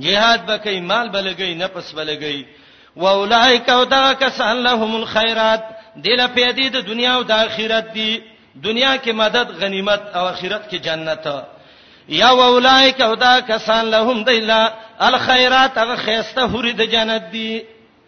جهاد به کوي مال به لګي نفس به لګي واولائک او دا کسان لهم الخيرات دله پیدې د دنیا او د آخرت دی دنیا کې مدد غنیمت او آخرت کې جنت یا واولائک او دا کسان لهم دیلا الخيرات هغه خيسته حوري د جنت دی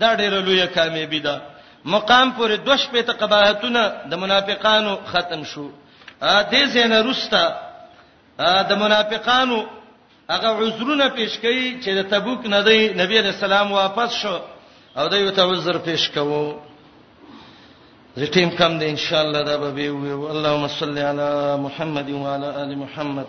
دا ډیره لویه کامیابی ده مقام پورې دوه شپې ته قباحتونه د منافقانو ختم شو ا دې زنه روستا د منافقانو هغه عذرونه پیش کړي چې د تبوک نه دی نبی علی السلام واپس شو او دوی ته عذر پیش کوو زه ټیم کم دی ان شاء الله دا به وي اللهم صل علی محمد وعلى ال محمد